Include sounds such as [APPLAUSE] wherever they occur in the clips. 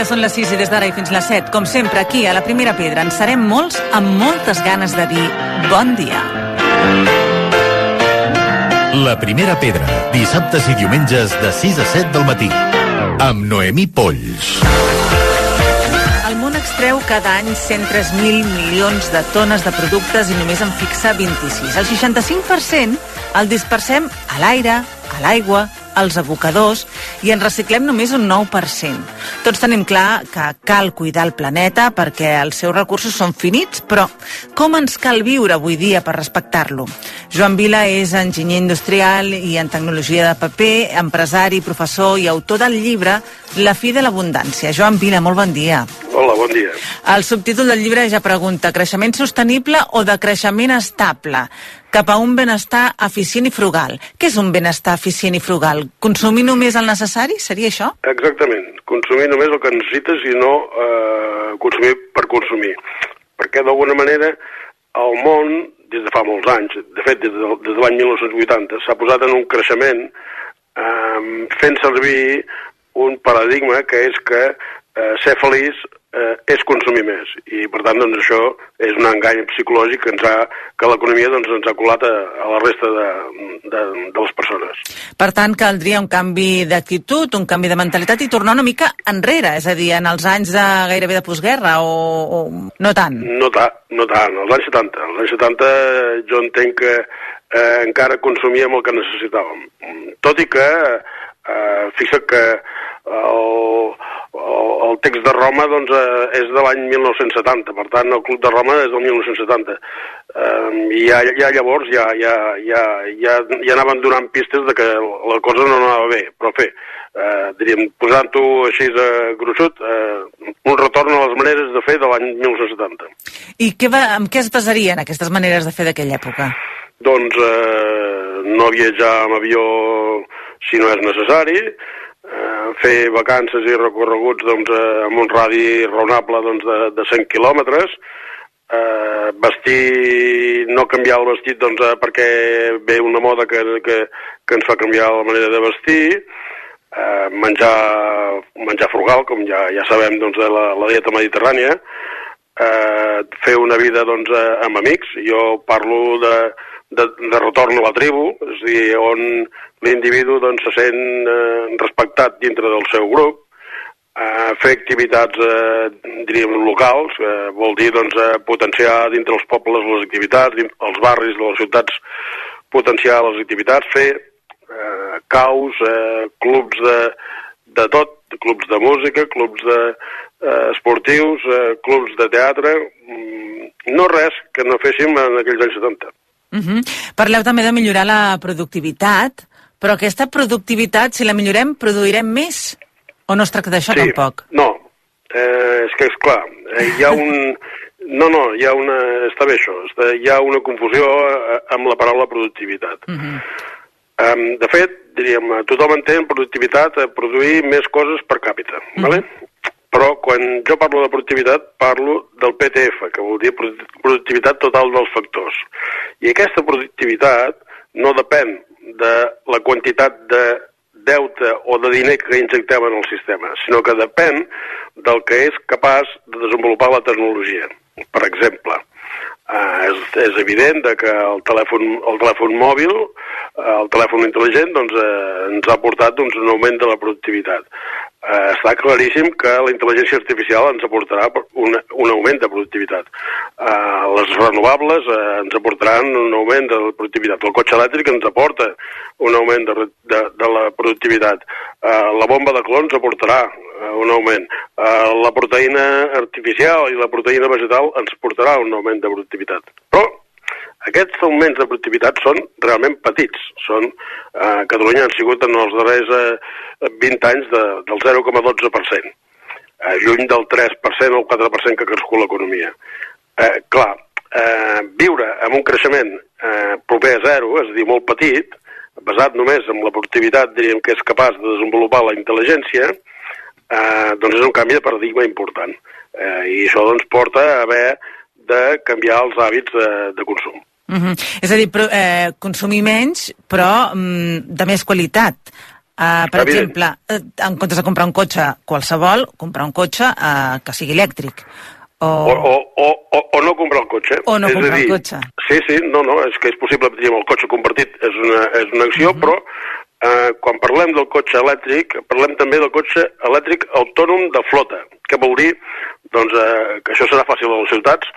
dia, són les 6 i des d'ara i fins les 7. Com sempre, aquí, a la Primera Pedra, en serem molts amb moltes ganes de dir bon dia. La Primera Pedra, dissabtes i diumenges de 6 a 7 del matí. Amb Noemí Polls. El món extreu cada any 103.000 milions de tones de productes i només en fixa 26. El 65% el dispersem a l'aire, a l'aigua, als abocadors i en reciclem només un 9%. Tots tenim clar que cal cuidar el planeta perquè els seus recursos són finits, però com ens cal viure avui dia per respectar-lo? Joan Vila és enginyer industrial i en tecnologia de paper, empresari, professor i autor del llibre La fi de l'abundància. Joan Vila, molt bon dia. Hola, bon dia. El subtítol del llibre ja pregunta creixement sostenible o de creixement estable cap a un benestar eficient i frugal. Què és un benestar eficient i frugal? Consumir només el necessari? Seria això? Exactament. Consumir només el que necessites i no eh, consumir per consumir. Perquè d'alguna manera el món, des de fa molts anys, de fet des de, des de l'any 1980, s'ha posat en un creixement eh, fent servir un paradigma que és que eh, ser feliç eh, és consumir més i per tant doncs això és un engany psicològic que, ens ha, que l'economia doncs, ens ha colat a, a la resta de, de, de les persones. Per tant, caldria un canvi d'actitud, un canvi de mentalitat i tornar una mica enrere, és a dir, en els anys de gairebé de postguerra o, o no tant? No, ta, no tant, als anys 70. Als anys 70 jo entenc que eh, encara consumíem el que necessitàvem. Tot i que, eh, fixa't que el, text de Roma doncs, eh, és de l'any 1970, per tant el Club de Roma és del 1970. Eh, I ja, ja llavors ja, ja, ja, ja, ja anaven donant pistes de que la cosa no anava bé, però fer, eh, diríem, posant-ho així a gruixut, eh, un retorn a les maneres de fer de l'any 1970. I què va, amb què es basarien aquestes maneres de fer d'aquella època? Doncs eh, no viatjar amb avió si no és necessari, fer vacances i recorreguts doncs, eh, amb un radi raonable doncs, de, de 100 quilòmetres, eh, vestir, no canviar el vestit doncs, eh, perquè ve una moda que, que, que ens fa canviar la manera de vestir, eh, menjar, menjar frugal, com ja, ja sabem doncs, de la, la dieta mediterrània, eh, fer una vida doncs, eh, amb amics. Jo parlo de, de, de retorn a la tribu, és a dir, on l'individu doncs, se sent eh, respectat dintre del seu grup, eh, fer activitats, eh, diríem, locals, eh, vol dir doncs, eh, potenciar dintre els pobles les activitats, dins els barris de les ciutats potenciar les activitats, fer eh, caus, eh, clubs de, de tot, clubs de música, clubs de, eh, esportius, eh, clubs de teatre, mm, no res que no féssim en aquells anys 70. Uh -huh. Parleu també de millorar la productivitat, però aquesta productivitat, si la millorem, produirem més? O no es tracta d'això sí, tampoc? No, eh, és que és clar, eh, hi ha un... [LAUGHS] No, no, hi ha una... Està bé això, està, hi ha una confusió eh, amb la paraula productivitat. Uh -huh. Um, de fet, diríem, tothom entén productivitat a produir més coses per càpita, uh -huh. vale? Però quan jo parlo de productivitat parlo del PTF, que vol dir productivitat total dels factors. I aquesta productivitat no depèn de la quantitat de deute o de diner que injectem en el sistema, sinó que depèn del que és capaç de desenvolupar la tecnologia. Per exemple, eh, és, és evident de que el telèfon, el telèfon mòbil, eh, el telèfon intel·ligent, doncs, eh, ens ha portat doncs, un augment de la productivitat. Eh, està claríssim que la intel·ligència artificial ens aportarà un, un augment de productivitat. Eh, les renovables eh, ens aportaran un augment de productivitat. El cotxe elèctric ens aporta un augment de, de, de la productivitat. Eh, la bomba de clons aportarà eh, un augment. Eh, la proteïna artificial i la proteïna vegetal ens portarà un augment de productivitat. Però aquests augments de productivitat són realment petits. Són, eh, Catalunya han sigut en els darrers eh, 20 anys de, del 0,12%, eh, lluny del 3% o el 4% que crescut l'economia. Eh, clar, eh, viure amb un creixement eh, proper a zero, és a dir, molt petit, basat només en la productivitat, diríem que és capaç de desenvolupar la intel·ligència, eh, doncs és un canvi de paradigma important. Eh, I això doncs, porta a haver de canviar els hàbits de, de consum. Uh -huh. És a dir, però, eh, consumir menys, però mm, de més qualitat. Uh, per Evident. exemple, eh, en comptes de comprar un cotxe qualsevol, comprar un cotxe uh, que sigui elèctric. O... O, o, o, o, no comprar el cotxe. O no és comprar dir, el cotxe. Sí, sí, no, no, és que és possible, diguem, el cotxe compartit és una, és una acció, Mhm. però eh, quan parlem del cotxe elèctric, parlem també del cotxe elèctric autònom de flota. Què vol dir? Doncs eh, que això serà fàcil a les ciutats,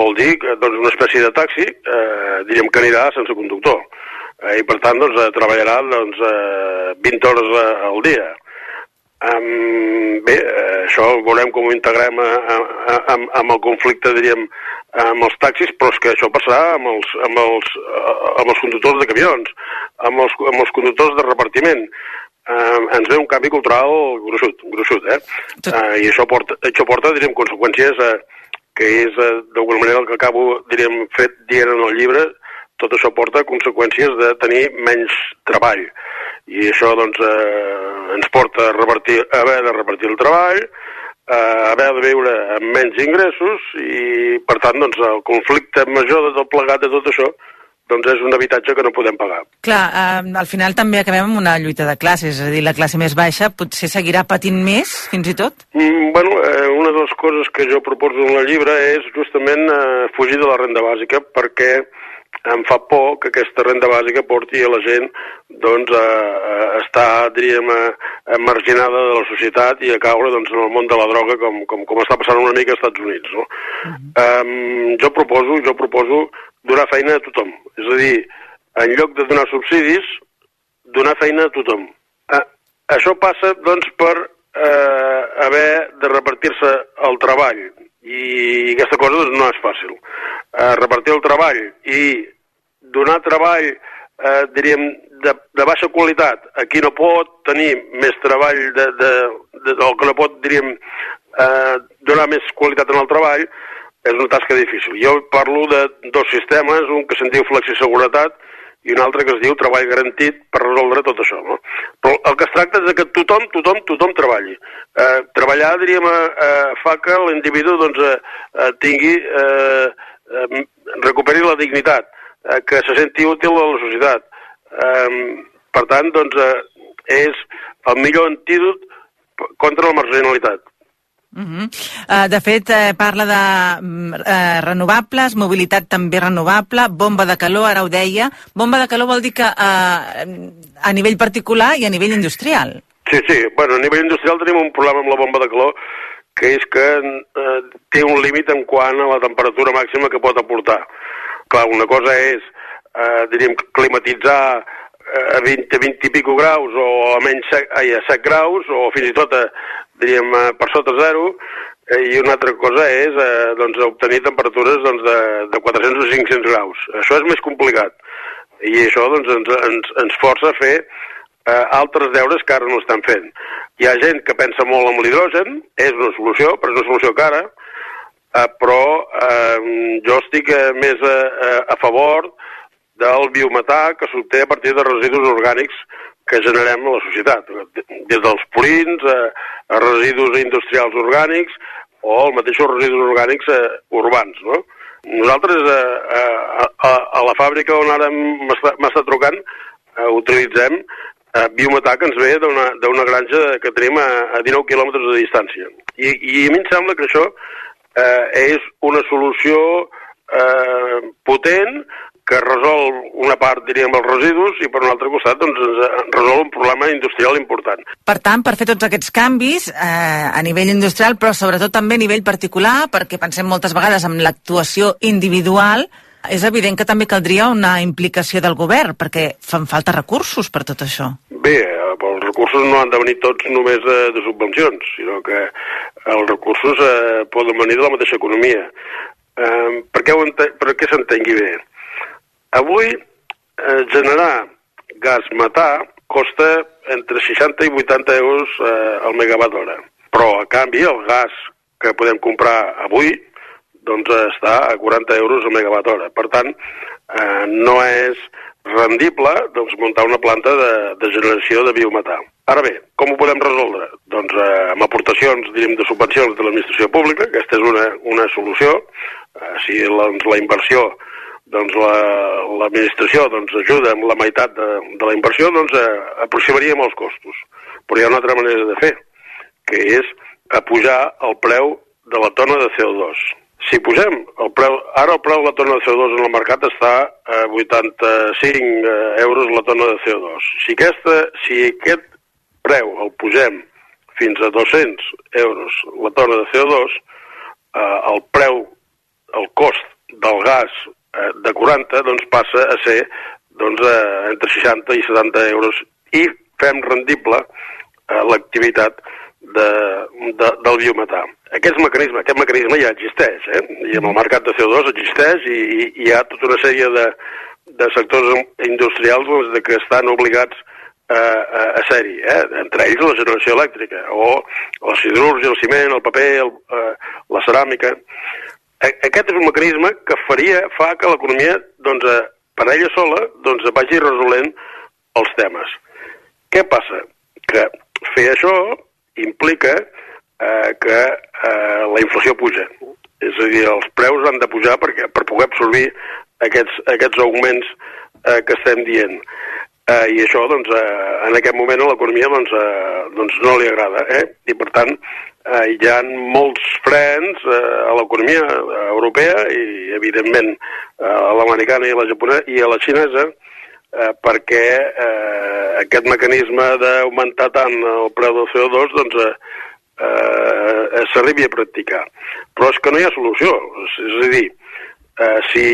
vol dir que, doncs, una espècie de taxi, eh, diríem que anirà sense conductor. Eh, I per tant, doncs, eh, treballarà doncs, eh, 20 hores eh, al dia. Um, bé, eh, això veurem com ho integrem a, a, a, amb, amb el conflicte, diríem, amb els taxis, però és que això passarà amb els, amb els, eh, amb els conductors de camions, amb els, amb els conductors de repartiment. Uh, ens ve un canvi cultural gruixut, gruixut eh? Tot- Uh, I això porta, això porta diríem, conseqüències uh, que és, uh, d'alguna manera, el que acabo, diríem, fet dient en el llibre, tot això porta conseqüències de tenir menys treball. I això, doncs, eh, ens porta a, revertir, a haver de repartir el treball, a haver de viure amb menys ingressos i, per tant, doncs, el conflicte major de tot plegat de tot això doncs és un habitatge que no podem pagar. Clar, eh, al final també acabem amb una lluita de classes, és a dir, la classe més baixa potser seguirà patint més, fins i tot? Mm, bueno, eh, una de les coses que jo proposo en el llibre és justament eh, fugir de la renda bàsica perquè em fa por que aquesta renda bàsica porti a la gent doncs, a, a estar, diríem, a, a marginada de la societat i a caure doncs, en el món de la droga com, com, com està passant una mica als Estats Units. No? um, jo proposo, jo proposo donar feina a tothom. És a dir, en lloc de donar subsidis, donar feina a tothom. Eh, això passa, doncs, per eh, haver de repartir-se el treball. I aquesta cosa doncs, no és fàcil. Eh, repartir el treball i donar treball, eh, diríem, de, de baixa qualitat a qui no pot tenir més treball de, de, de, o que no pot, diríem, eh, donar més qualitat en el treball, és una tasca difícil. Jo parlo de dos sistemes, un que se'n diu flexiseguretat i un altre que es diu treball garantit per resoldre tot això. No? Però el que es tracta és que tothom, tothom, tothom treballi. Eh, treballar, diríem, eh, fa que l'individu doncs, eh, eh, tingui, eh, eh, recuperi la dignitat, eh, que se senti útil a la societat. Eh, per tant, doncs, eh, és el millor antídot contra la marginalitat. Uh -huh. uh, de fet, eh, parla de uh, renovables, mobilitat també renovable, bomba de calor, ara ho deia. Bomba de calor vol dir que uh, a nivell particular i a nivell industrial. Sí, sí. Bueno, a nivell industrial tenim un problema amb la bomba de calor que és que eh, té un límit en quant a la temperatura màxima que pot aportar. Clar, una cosa és, eh, diríem, climatitzar eh, a 20, a 20 i pico graus o a menys sec, ai, a 7 graus o fins i tot a, diríem, a, per sota zero eh, i una altra cosa és eh, doncs, obtenir temperatures doncs, de, de 400 o 500 graus. Això és més complicat i això doncs, ens, ens, ens força a fer eh, altres deures que ara no estan fent. Hi ha gent que pensa molt en l'hidrogen, és una solució, però és una solució cara, eh, però eh, jo estic eh, més a, a, a favor del biometà que s'obté a partir de residus orgànics que generem a la societat, des dels purins a, a residus industrials orgànics o els mateixos residus orgànics eh, urbans, no? Nosaltres eh, a, a, a la fàbrica on ara m'està trucant eh, utilitzem eh, biometà que ens ve d'una granja que tenim a, a 19 quilòmetres de distància. I, I a mi em sembla que això eh, és una solució eh, potent que resol una part, diríem, els residus i per un altre costat doncs, ens resol un problema industrial important. Per tant, per fer tots aquests canvis eh, a nivell industrial, però sobretot també a nivell particular, perquè pensem moltes vegades en l'actuació individual, és evident que també caldria una implicació del govern, perquè fan falta recursos per tot això. Bé, eh, els recursos no han de venir tots només eh, de subvencions, sinó que els recursos eh, poden venir de la mateixa economia. Eh, per què, ho ente- per què s'entengui bé? Avui eh, generar gas metà costa entre 60 i 80 euros eh, al megawatt hora. Però, a canvi, el gas que podem comprar avui doncs està a 40 euros al megawatt hora. Per tant, eh, no és rendible doncs, muntar una planta de, de generació de biometà. Ara bé, com ho podem resoldre? Doncs eh, amb aportacions, diríem, de subvencions de l'administració pública, aquesta és una, una solució. Eh, si doncs, la inversió doncs la- l'administració doncs, ajuda amb la meitat de, de la inversió, doncs eh, aproximaríem els costos. Però hi ha una altra manera de fer, que és apujar el preu de la tona de CO2. Si posem el preu, ara el preu de la tona de CO2 en el mercat està a 85 eh, euros la tona de CO2. Si, aquesta, si aquest preu el posem fins a 200 euros la tona de CO2, eh, el preu, el cost del gas eh, de 40 doncs passa a ser doncs, eh, entre 60 i 70 euros i fem rendible eh, l'activitat de, de, del biometà. Aquest mecanisme, aquest mecanisme ja existeix, eh? i amb el mercat de CO2 existeix i, i, hi ha tota una sèrie de, de sectors industrials doncs, de que estan obligats eh, a, a ser-hi, eh? entre ells la generació elèctrica, o la siderúrgia, el ciment, el paper, el, eh, la ceràmica. Aquest és un mecanisme que faria, fa que l'economia, doncs, eh, per ella sola, doncs, vagi resolent els temes. Què passa? Que fer això implica eh, que eh, la inflació puja. És a dir, els preus han de pujar perquè, per poder absorbir aquests, aquests augments eh, que estem dient. Eh, I això, doncs, eh, en aquest moment a l'economia doncs, eh, doncs no li agrada. Eh? I, per tant, eh, hi ha molts frens eh, a l'economia eh, europea i, evidentment, eh, a l'americana i a la japonesa i a la xinesa, eh, perquè eh, aquest mecanisme d'augmentar tant el preu del CO2 doncs, eh, eh, s'arribi a practicar. Però és que no hi ha solució. És, a dir, eh, si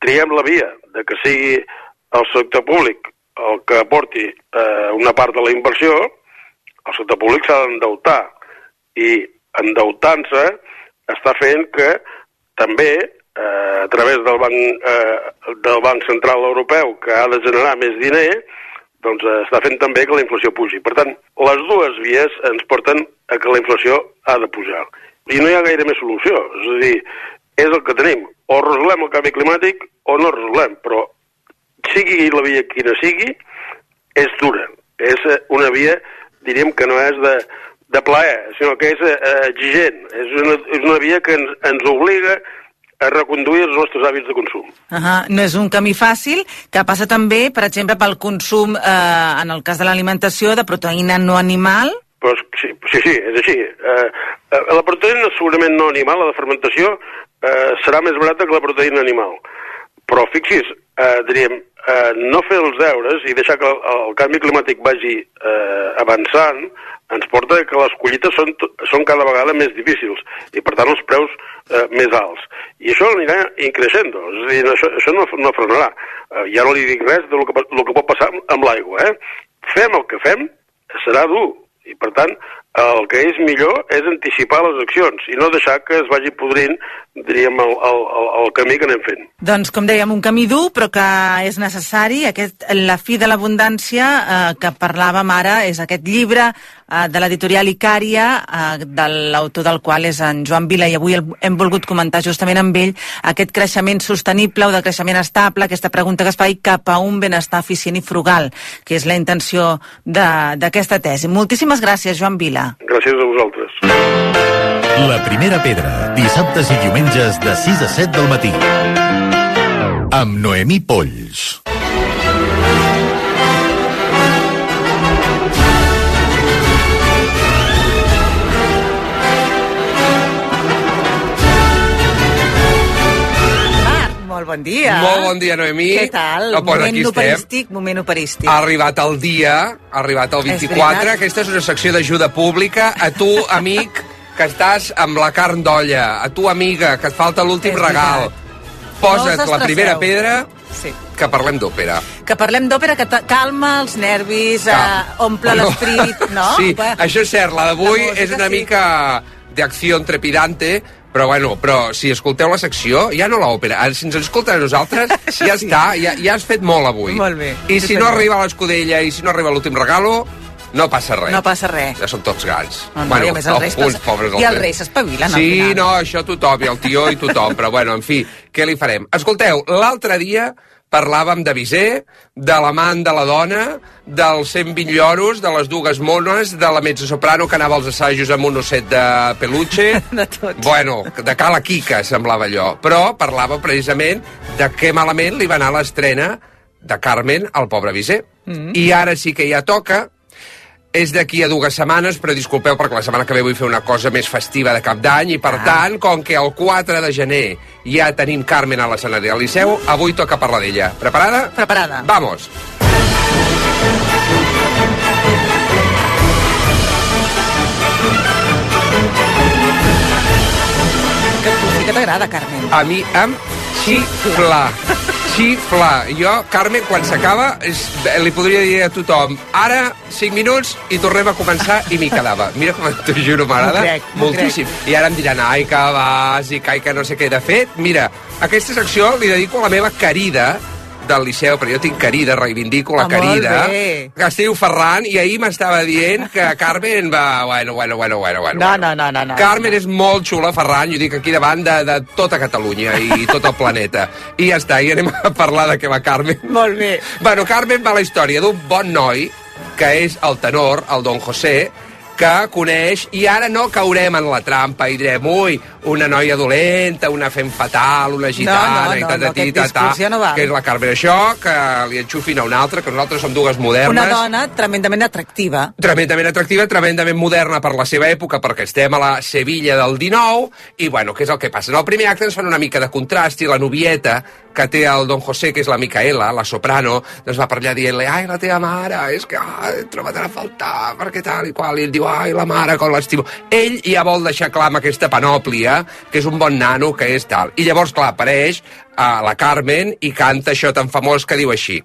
triem la via de que sigui el sector públic el que aporti eh, una part de la inversió, el sector públic s'ha d'endeutar. I endeutant-se està fent que també eh, a través del banc, eh, del banc Central Europeu, que ha de generar més diner, doncs eh, està fent també que la inflació pugi. Per tant, les dues vies ens porten a que la inflació ha de pujar. I no hi ha gaire més solució. És a dir, és el que tenim. O resolem el canvi climàtic o no resolem, però sigui la via quina sigui, és dura. És una via, diríem que no és de, de plaer, sinó que és eh, exigent. És una, és una via que ens, ens obliga a reconduir els nostres hàbits de consum. Uh No és un camí fàcil, que passa també, per exemple, pel consum, eh, en el cas de l'alimentació, de proteïna no animal. Però sí, sí, sí és així. Eh, eh, la proteïna segurament no animal, la de fermentació, eh, serà més barata que la proteïna animal. Però fixis, eh, diríem, eh, no fer els deures i deixar que el, el canvi climàtic vagi eh, avançant ens porta que les collites són, són cada vegada més difícils i per tant els preus eh, més alts. I això anirà increixent, és a dir, això, això no, no frenarà. Eh, ja no li dic res del que, del que pot passar amb, amb l'aigua. Eh? Fem el que fem, serà dur. I per tant, el que és millor és anticipar les accions i no deixar que es vagi podrint, diríem, el, el, el, camí que anem fent. Doncs, com dèiem, un camí dur, però que és necessari. Aquest, la fi de l'abundància, eh, que parlàvem ara, és aquest llibre eh, de l'editorial Icària, eh, de l'autor del qual és en Joan Vila, i avui hem volgut comentar justament amb ell aquest creixement sostenible o de creixement estable, aquesta pregunta que es fa i cap a un benestar eficient i frugal, que és la intenció d'aquesta tesi. Moltíssimes gràcies, Joan Vila. Gràcies a vosaltres. La primera pedra, dissabtes i diumenges de 6 a 7 del matí. Amb Noemí Polls. Molt bon dia. Molt bon dia, Noemí. Què tal? Pues moment aquí estem. operístic, moment operístic. Ha arribat el dia, ha arribat el És 24. veritat. Aquesta és una secció d'ajuda pública. A tu, amic, que estàs amb la carn d'olla. A tu, amiga, que et falta l'últim És regal. Posa't No la primera pedra, Sí. que parlem d'òpera. Que parlem d'òpera que calma els nervis, eh, omple Bueno, l'esperit, no? Sí, Va. això és cert. La d'avui és una sí. mica d'acció trepidante, però bueno, però si escolteu la secció, ja no l'òpera. Ara, Si ens escolten a nosaltres, [LAUGHS] ja està, ja, ja has fet molt avui. Molt bé. I si no arriba l'escudella i si no arriba l'últim regalo, no passa res. No passa res. Ja són tots gats. No, no, i a més els reis passa- pobres i els reis. reis s'espavilen, al Sí, final. no, això tothom, i el tio i tothom, però bueno, en fi, què li farem? Escolteu, l'altre dia parlàvem de Visé, de l'amant de la dona, dels 120 lloros, de les dues mones, de la mezzosoprano que anava als assajos amb un osset de peluche... [LAUGHS] De tot. Bueno, de Cala Quica semblava allò. Però parlava precisament de què malament li va anar l'estrena de Carmen al pobre Visé. Mm. I ara sí que ja toca, és d'aquí a dues setmanes, però disculpeu perquè la setmana que ve vull fer una cosa més festiva de cap d'any i per ah. tant, com que el 4 de gener ja tenim Carmen a l'escenari del Liceu, avui toca parlar d'ella. Preparada? Preparada. Vamos. Que t'agrada, Carmen. A mi em xifla. Xifla. Jo, Carmen, quan s'acaba, li podria dir a tothom ara, 5 minuts, i tornem a començar, i m'hi quedava. Mira com t'ho juro, m'agrada M'ho crec, moltíssim. I ara em diran, ai, que bàsic, ai, que no sé què. De fet, mira, aquesta secció li dedico a la meva querida del Liceu, però jo tinc querida, reivindico la Ah, bé. que es diu Ferran, i ahir m'estava dient que Carmen va... Bueno, bueno, bueno, bueno, bueno. No, no, no, no, no. Carmen és molt xula, Ferran, jo dic aquí davant de, de tota Catalunya i tot el planeta. I ja està, i anem a parlar de què va Carmen. Molt bé. Bueno, Carmen va la història d'un bon noi, que és el tenor, el Don José, que coneix, i ara no caurem en la trampa i direm, ui, una noia dolenta, una fem fatal, una gitana, no, i no, ta, no, ta, aquest ta, ta, discurs ja no que és la Carmen. Això, que li enxufin a una altra, que nosaltres som dues modernes. Una dona tremendament atractiva. Tremendament atractiva, tremendament moderna per la seva època, perquè estem a la Sevilla del 19, i bueno, què és el que passa? En el primer acte ens fan una mica de contrast i la novieta que té el Don José, que és la Micaela, la soprano, doncs va per allà dient-li, ai, la teva mare, és que ai, trobat a faltar, perquè tal i qual, i ell diu, ai, la mare, com l'estimo. Ell ja vol deixar clar amb aquesta panòplia que és un bon nano, que és tal. I llavors, clar, apareix a la Carmen i canta això tan famós que diu així.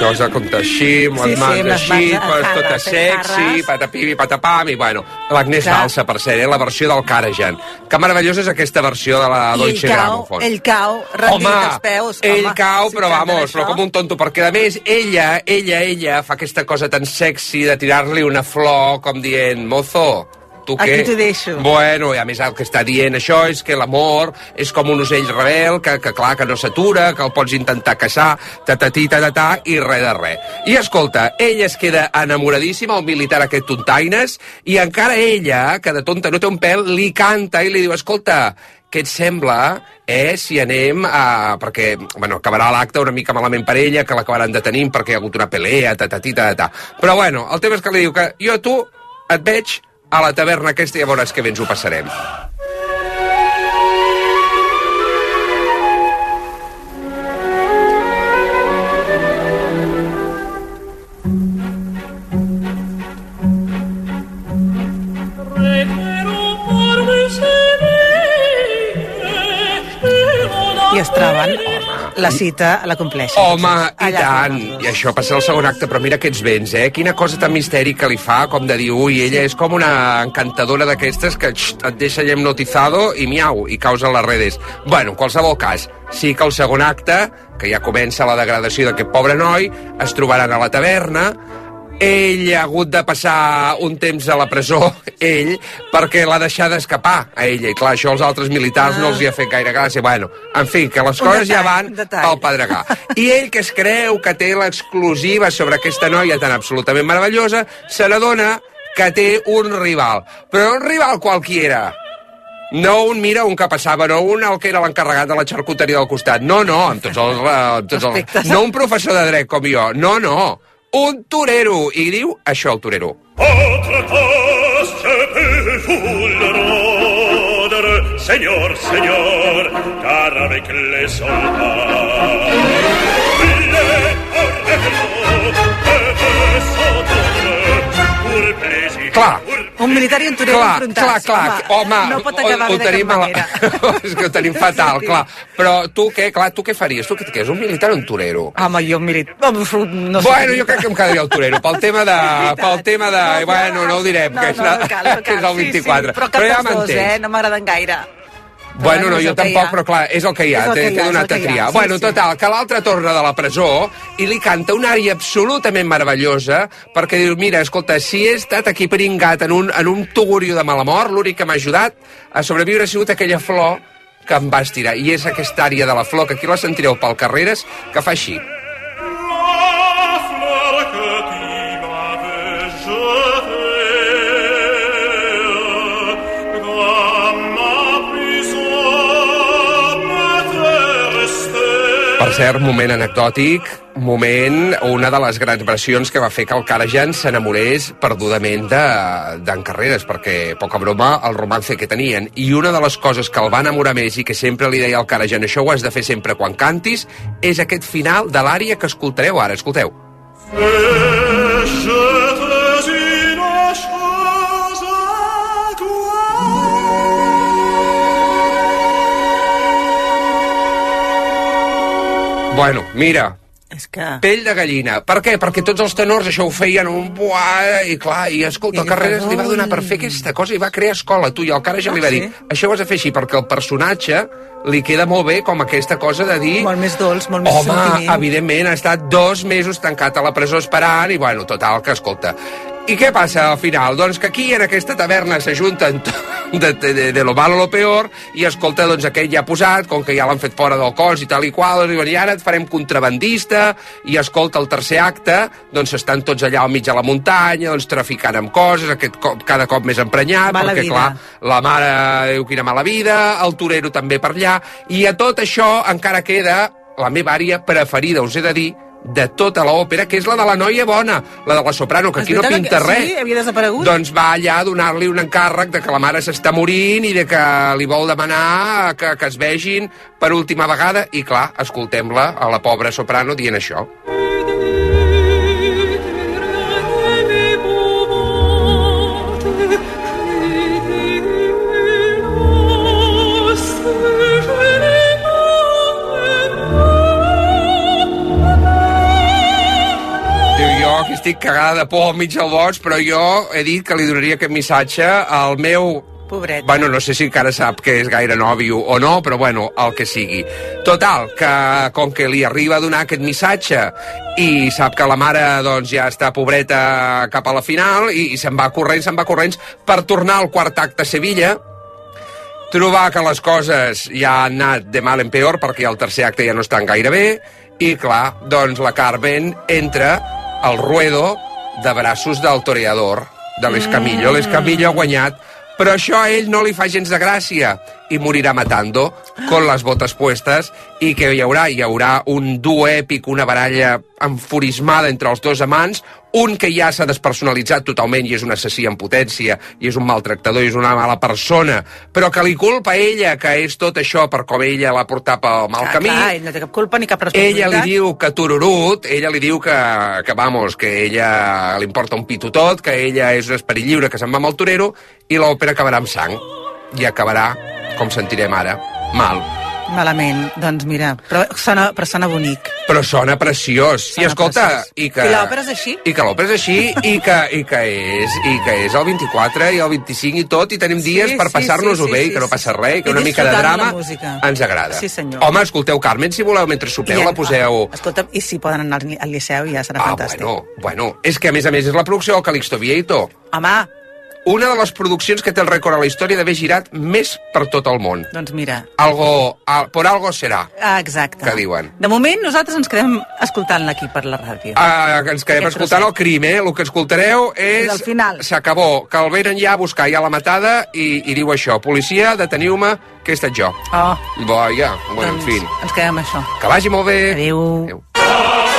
Això s'ha contat així, amb les Sí, sí, mans les així, mans pues, tot alçades, sexy, patapim i patapam, i bueno, l'Agnès. Balsa, per ser, eh, la versió del Karajan. Que meravellosa és aquesta versió de la ell cau, Gramophone. ell cau, rendit Home, als peus. ell home, cau, si però vamos, però com un tonto, perquè a més, ella, ella, ella fa aquesta cosa tan sexy de tirar-li una flor com dient, mozo, tu Aquí què? t'ho deixo. Bueno, i a més el que està dient això és que l'amor és com un ocell rebel, que, que clar, que no s'atura, que el pots intentar caçar, ta-ta-ti, ta-ta-ta, i res de res. I escolta, ella es queda enamoradíssima, el militar aquest tontaines, i encara ella, que de tonta no té un pèl, li canta i li diu, escolta, què et sembla eh, si anem a... perquè, bueno, acabarà l'acte una mica malament per ella, que l'acabaran detenint perquè hi ha hagut una pelea, ta-ta-ti, ta-ta-ta. Però bueno, el tema és que li diu que jo a tu et veig a la taverna aquesta i ja veuràs que bé ens ho passarem. I es troben, la cita la compleixen. Home, i tant! I això passa al segon acte, però mira aquests vents, eh? Quina cosa tan mistèrica li fa, com de dir, ui, ella és com una encantadora d'aquestes que xt, et deixa allà hipnotizado i miau, i causa les redes. Bueno, en qualsevol cas, sí que el segon acte, que ja comença la degradació d'aquest pobre noi, es trobaran a la taverna, ell ha hagut de passar un temps a la presó, ell, perquè l'ha deixat d'escapar a ella. I clar, això als altres militars no els hi ha fet gaire gràcia. Bueno, en fi, que les Un coses ja detall, van un detall. pel pedregà. I ell, que es creu que té l'exclusiva sobre aquesta noia tan absolutament meravellosa, se n'adona que té un rival. Però un rival qualquiera. No un, mira, un que passava, no un el que era l'encarregat de la xarcuteria del costat. No, no, amb tots els... eh, Amb tots els no un professor de dret com jo. No, no. Un torero. I diu això, el torero. Otra cosa per fulrodere, señor, car avec les soldats. Le orello deve s'attendre pour plaisir. Clar. Un militar i un torero Clar, enfrontats. clar, clar, home, no pot acabar ho, ho tenim a la- [LAUGHS] és que ho tenim fatal, Sí. clar. Però tu què, clar, tu què faries? Tu què, és un militar o un torero? Home, jo un militar... No sé Bueno, jo crec que em quedaria el torero, pel tema de... [LAUGHS] pel tema de... bueno, no ho direm, no, que és, no, no cal, no [LAUGHS] que és cal. el Sí, 24. Sí, però cap ja dels dos, eh? No m'agraden gaire. Bueno, no, jo tampoc, però clar, és el que hi ha, t'he donat a triar. sí, bueno, total, que l'altre torna de la presó i li canta una ària absolutament meravellosa perquè diu, mira, escolta, si he estat aquí pringat en un, en un tugurio de mala mort, l'únic que m'ha ajudat a sobreviure ha sigut aquella flor que em va estirar. I és aquesta ària de la flor, que aquí la sentireu pel carreres, que fa així. Cert, moment anecdòtic, moment, una de les grans versions que va fer que el Karajan s'enamorés perdudament de- d'en Carreras, perquè, poca broma, el romance que tenien. I una de les coses que el va enamorar més i que sempre li deia al Karajan, això ho has de fer sempre quan cantis, és aquest final de l'ària que escoltareu ara. Escolteu. Et Bueno, mira, És que... pell de gallina. Per què? Perquè tots els tenors això ho feien un buà, i clar, i escolta, I el Carreras li va donar per fer aquesta cosa i va crear escola, tu, i el Cara ja Ah, li va sí? dir, això ho has de fer així, perquè el personatge li queda molt bé com aquesta cosa de dir... Molt més dolç, molt més Home, sentiment. evidentment, ha estat dos mesos tancat a la presó esperant, i bueno, total, que escolta... I què passa al final? Doncs que aquí, en aquesta taverna, s'ajunten de, de, de, lo malo lo peor, i escolta, doncs aquell ja ha posat, com que ja l'han fet fora del cos i tal i qual, i ara et farem contrabandista, i escolta, el tercer acte, doncs estan tots allà al mig de la muntanya, doncs traficant amb coses, aquest cop, cada cop més emprenyat, Mala perquè, vida. clar, la mare diu quina mala vida, el torero també per allà, i a tot això encara queda la meva àrea preferida, us he de dir, de tota l'òpera, que és la de la noia bona, la de la soprano, que És aquí no veritat que- pinta res. sí, havia desaparegut. Doncs va allà a donar-li un encàrrec de que la mare s'està morint i de que li vol demanar que, que es vegin per última vegada. I clar, escoltem-la, a la pobra soprano, dient això. Diu jo, que estic cagada de por al mig del bosc, però jo he dit que li donaria aquest missatge al meu Pobret. Bueno, no sé si encara sap que és gaire nòvio o no, però bueno, el que sigui. Total, que com que li arriba a donar aquest missatge i sap que la mare doncs, ja està pobreta cap a la final i, i se'n va corrents, se'n va corrents per tornar al quart acte a Sevilla, trobar que les coses ja han anat de mal en peor perquè el tercer acte ja no estan gaire bé i clar, doncs la Carmen entra al ruedo de braços del toreador de l'Escamillo. L'Escamillo ha guanyat però això a ell no li fa gens de gràcia i morirà matando con les botes puestes i que hi haurà hi haurà un duo èpic, una baralla enfurismada entre els dos amants, un que ja s'ha despersonalitzat totalment i és un assassí en potència i és un maltractador i és una mala persona, però que li culpa a ella que és tot això per com ella l'ha portat pel mal Ah, camí. Clar, ell no té cap culpa ni cap Ella responsabilitat. li diu que tururut, ella li diu que, que vamos, que ella li importa un pito tot, que ella és un esperit lliure, que se'n va amb el torero, i l'òpera acabarà amb sang. I acabarà, com sentirem ara, mal. Malament, doncs mira, però sona, però sona bonic. Però sona preciós. I Sona escolta, preciós. i que... I l'òpera és així? I que l'òpera és així, i que, i, que és, i que és el 24 i el 25 i tot, i tenim Sí, dies per sí, passar-nos-ho sí, bé, sí, i que no sí, passa sí. res, i que I una mica de drama ens agrada. Sí, senyor. Home, escolteu Carmen, si voleu, mentre sopeu, la poseu... Escolta, i si poden anar al al Liceu ja serà Ah, fantàstic. bueno, bueno. És que, a més a més, és la producció del Calixto Vieito. Home, Una de les produccions que té el rècord a la història d'haver girat més per tot el món. doncs mira, Algo, al, por algo serà. ah, exacte. Que diuen. De moment nosaltres ens quedem escoltant-la aquí per la ràdio. Ah, que ens quedem Aquest escoltant el trosset. crim, eh? El que escoltareu és... El final. S'acabó, que el venen ja a buscar ja la matada i, i diu això. Policia, deteniu-me, que he estat jo. Oh, Vaja, bueno, doncs en fi. ens quedem això. Que vagi molt bé. Adéu. Adéu.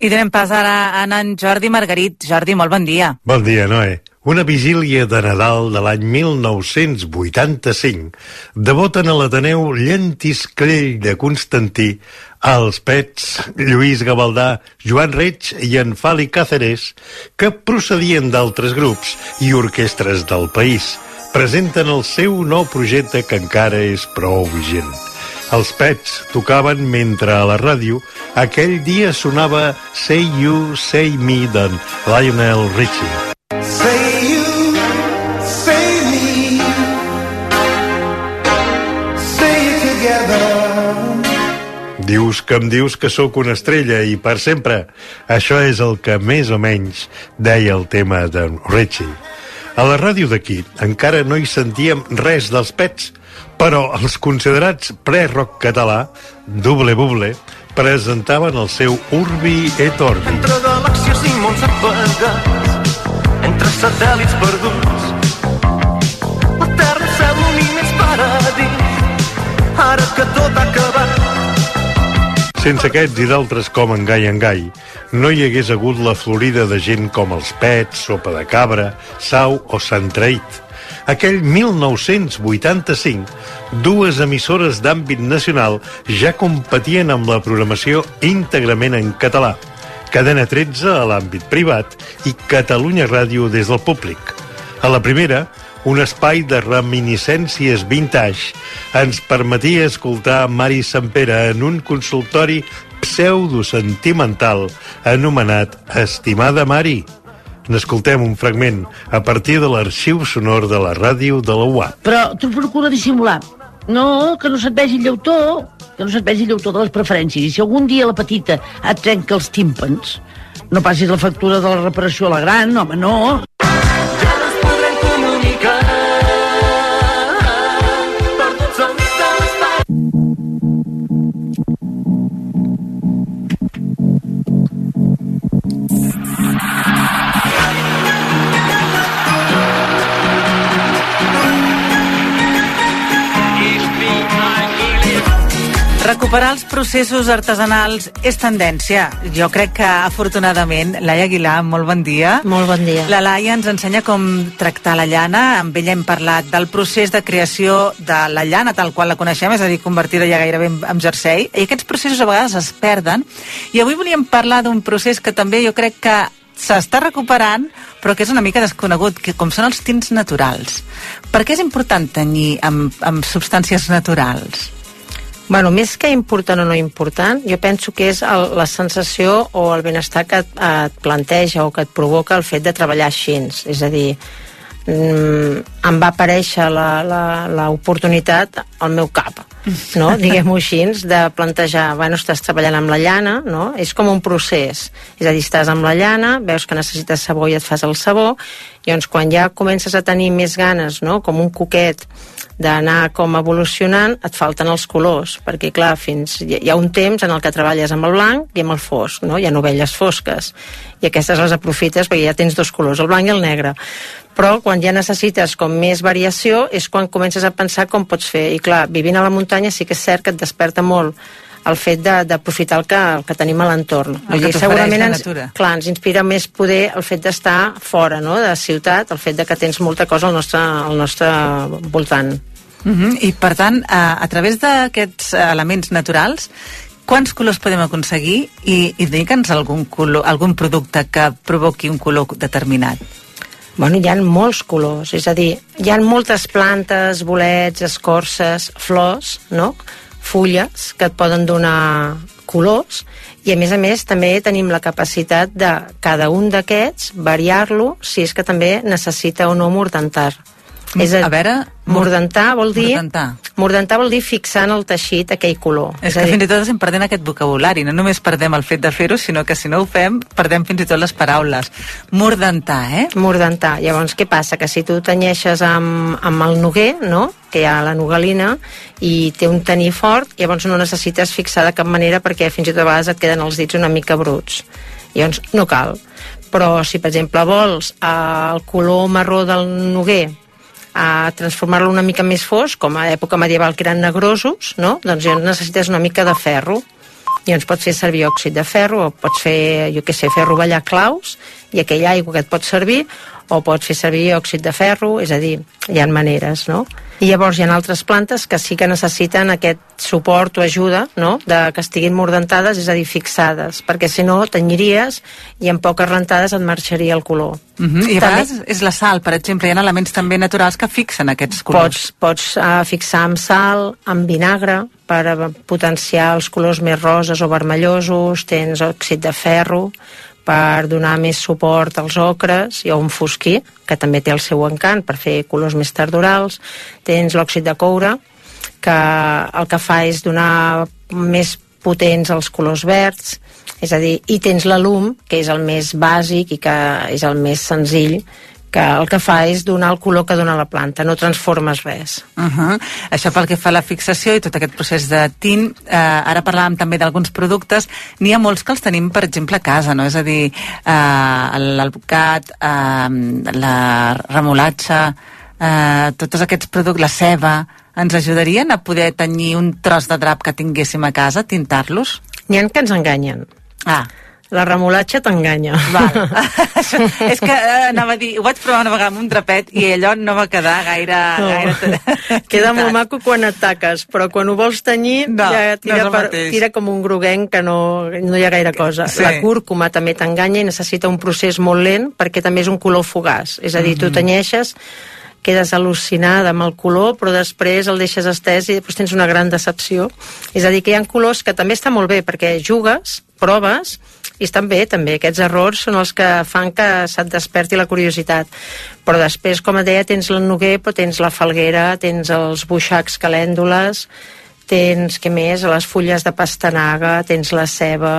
I donem pas ara a en Jordi Margarit. Jordi, molt bon dia. Bon dia, Noé. Una vigília de Nadal de l'any 1985 devoten a l'Ateneu Llentiscrell de Constantí els pets Lluís Gavaldà, Joan Reig i en Fali Cáceres, que procedien d'altres grups i orquestres del país, presenten el seu nou projecte que encara és prou vigent. Els pets tocaven mentre a la ràdio aquell dia sonava Say You, Say Me d'en Lionel Richie. Say you, say me, say it together. Dius que em dius que sóc una estrella i per sempre. Això és el que més o menys deia el tema de Richie. A la ràdio d'aquí encara no hi sentíem res dels pets, però els considerats pre-rock català, Double Buble, presentaven el seu Urbi et Orbi. Entre galàxies i mons apagats, entre satèl·lits perduts, la terra i cel unint és paradís, ara que tot ha acabat. Sense aquests i d'altres com en Gai en Gai, no hi hagués hagut la florida de gent com els Pets, Sopa de Cabra, Sau o Sant Traït. Aquell 1985, dues emissores d'àmbit nacional ja competien amb la programació íntegrament en català. Cadena 13 a l'àmbit privat i Catalunya Ràdio des del públic. A la primera, un espai de reminiscències vintage ens permetia escoltar Mari Sampere en un consultori pseudo-sentimental anomenat Estimada Mari. N'escoltem un fragment a partir de l'arxiu sonor de la ràdio de la UAP. Però tu procura dissimular. No, que no se't vegi el lleutó, que no se't vegi el lleutó de les preferències. I si algun dia la petita et trenca els tímpans, no passis la factura de la reparació a la gran, home, no. Ja no ens podrem comunicar, Recuperar els processos artesanals és tendència. Jo crec que, afortunadament, Laia Aguilar, molt bon dia. Molt bon dia. La Laia ens ensenya com tractar la llana. Amb ella hem parlat del procés de creació de la llana tal qual la coneixem, és a dir, convertida ja gairebé en, en jersei. I aquests processos a vegades es perden. I avui volíem parlar d'un procés que també jo crec que s'està recuperant, però que és una mica desconegut, que com són els tints naturals. Per què és important tenyir amb, amb substàncies naturals? Bueno, més que important o no important, jo penso que és el, la sensació o el benestar que et, et planteja o que et provoca el fet de treballar així. És a dir, mm, em va aparèixer l'oportunitat al meu cap, no? [LAUGHS] diguem-ho així, de plantejar, bueno, estàs treballant amb la llana, no? és com un procés, és a dir, estàs amb la llana, veus que necessites sabó i et fas el sabó, i llavors quan ja comences a tenir més ganes, no? com un coquet, d'anar com evolucionant, et falten els colors, perquè clar, fins hi ha un temps en el que treballes amb el blanc i amb el fosc, no? hi ha novelles fosques, i aquestes les aprofites perquè ja tens dos colors, el blanc i el negre. Però quan ja necessites com més variació és quan comences a pensar com pots fer. I clar, vivint a la muntanya sí que és cert que et desperta molt el fet d'aprofitar el, que, el que tenim a l'entorn. El que la natura. clar, ens inspira més poder el fet d'estar fora no? de ciutat, el fet de que tens molta cosa al nostre, al nostre voltant. Uh -huh. I, per tant, a, a través d'aquests eh, elements naturals, quants colors podem aconseguir i, i digue'ns algun, color, algun producte que provoqui un color determinat? Bueno, hi ha molts colors, és a dir, hi ha moltes plantes, bolets, escorces, flors, no? Fulles que et poden donar colors i a més a més també tenim la capacitat de cada un d'aquests variar-lo si és que també necessita o no mordantar. És A veure, mor- mordantar vol dir mordantar. mordantar vol dir fixar en el teixit aquell color. És a que dir, fins i tot estem perdent aquest vocabulari. No només perdem el fet de fer-ho, sinó que si no ho fem, perdem fins i tot les paraules. Mordantar, eh? mordantar. Llavors, què passa? Que si tu tenyeixes amb, amb el noguer, no?, que hi ha la nogalina, i té un tenir fort, llavors no necessites fixar de cap manera perquè fins i tot a vegades et queden els dits una mica bruts. Llavors, no cal. Però si, per exemple, vols eh, el color marró del noguer a transformar-lo una mica més fosc, com a època medieval que eren negrosos, no? doncs ja necessites una mica de ferro. I ens pots fer servir òxid de ferro o pots fer, jo què sé, fer rovellar claus i aquella aigua que et pot servir o pots fer servir òxid de ferro, és a dir, hi ha maneres, no? I llavors hi ha altres plantes que sí que necessiten aquest suport o ajuda, no?, de que estiguin mordentades, és a dir, fixades, perquè si no tenyiries i en poques rentades et marxaria el color. Uh -huh. I a vegades és la sal, per exemple, hi ha elements també naturals que fixen aquests colors. Pots, pots uh, fixar amb sal, amb vinagre, per potenciar els colors més roses o vermellosos, tens òxid de ferro, per donar més suport als ocres i a un fosquí, que també té el seu encant per fer colors més tardorals. Tens l'òxid de coure, que el que fa és donar més potents els colors verds, és a dir, i tens l'alum, que és el més bàsic i que és el més senzill, que el que fa és donar el color que dona la planta, no transformes res. Uh -huh. Això pel que fa a la fixació i tot aquest procés de tint, eh, ara parlàvem també d'alguns productes, n'hi ha molts que els tenim, per exemple, a casa, no? És a dir, eh, l'alvocat, eh, la remolatxa, eh, tots aquests productes, la ceba, ens ajudarien a poder tenir un tros de drap que tinguéssim a casa, tintar-los? N'hi ha que ens enganyen. Ah. La remolatxa t'enganya. [LAUGHS] és que eh, anava a dir, ho vaig provar una vegada amb un drapet i allò no va quedar gaire... No. gaire [LAUGHS] Queda molt maco quan et taques, però quan ho vols tenyir no, ja tira, no per, tira com un groguenc que no, no hi ha gaire cosa. Sí. La cúrcuma també t'enganya i necessita un procés molt lent perquè també és un color fugaç. És a dir, mm -hmm. tu Mhm. tenyeixes quedes al·lucinada amb el color, però després el deixes estès i després tens una gran decepció. És a dir, que hi ha colors que també està molt bé perquè jugues, proves, i estan bé també, aquests errors són els que fan que se't desperti la curiositat. Però després, com et deia, tens el noguer però tens la falguera, tens els buixacs calèndules tens, què més, les fulles de pastanaga tens la ceba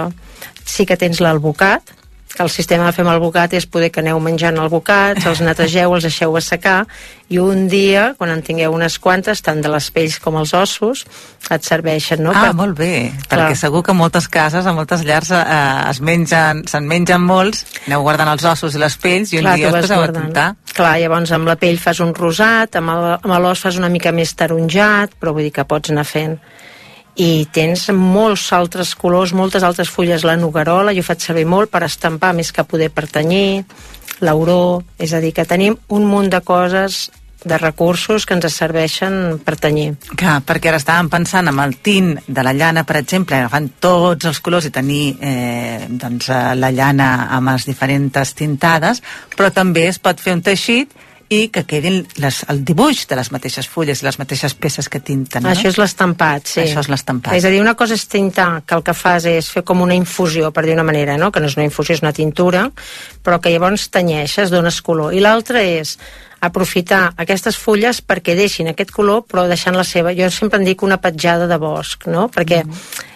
sí que tens l'alvocat que el sistema de fer amb el bocat és poder que aneu menjant el bocat, els netegeu, els deixeu assecar i un dia, quan en tingueu unes quantes, tant de les pells com els ossos, et serveixen, no? Ah, Per- molt bé, Clar. perquè segur que moltes cases, a moltes llars, eh, es mengen, se'n mengen molts, aneu guardant els ossos i les pells i un Clar, dia us poseu a tintar. Clar, llavors amb la pell fas un rosat, amb l'os fas una mica més taronjat, però vull dir que pots anar fent. I tens molts altres colors, moltes altres fulles, la noguerola, jo faig servir molt per estampar més que poder per tenyir, l'auró, és a dir, que tenim un munt de coses de recursos que ens serveixen per tenyir. Clar, perquè ara estàvem pensant amb el tint de la llana, per exemple, agafant tots els colors i tenir eh, doncs, eh, la llana amb les diferents tintades, però també es pot fer un teixit i que quedin les, el dibuix de les mateixes fulles i les mateixes peces que tinten. No? Això és l'estampat, sí. Això és l'estampat. És a dir, una cosa és tintar, que el que fas és fer com una infusió, per dir una manera, no? que no és una infusió, és una tintura, però que llavors tenyeixes, dones color. I l'altra és aprofitar aquestes fulles perquè deixin aquest color, però deixant la seva... Jo sempre en dic una petjada de bosc, no? Perquè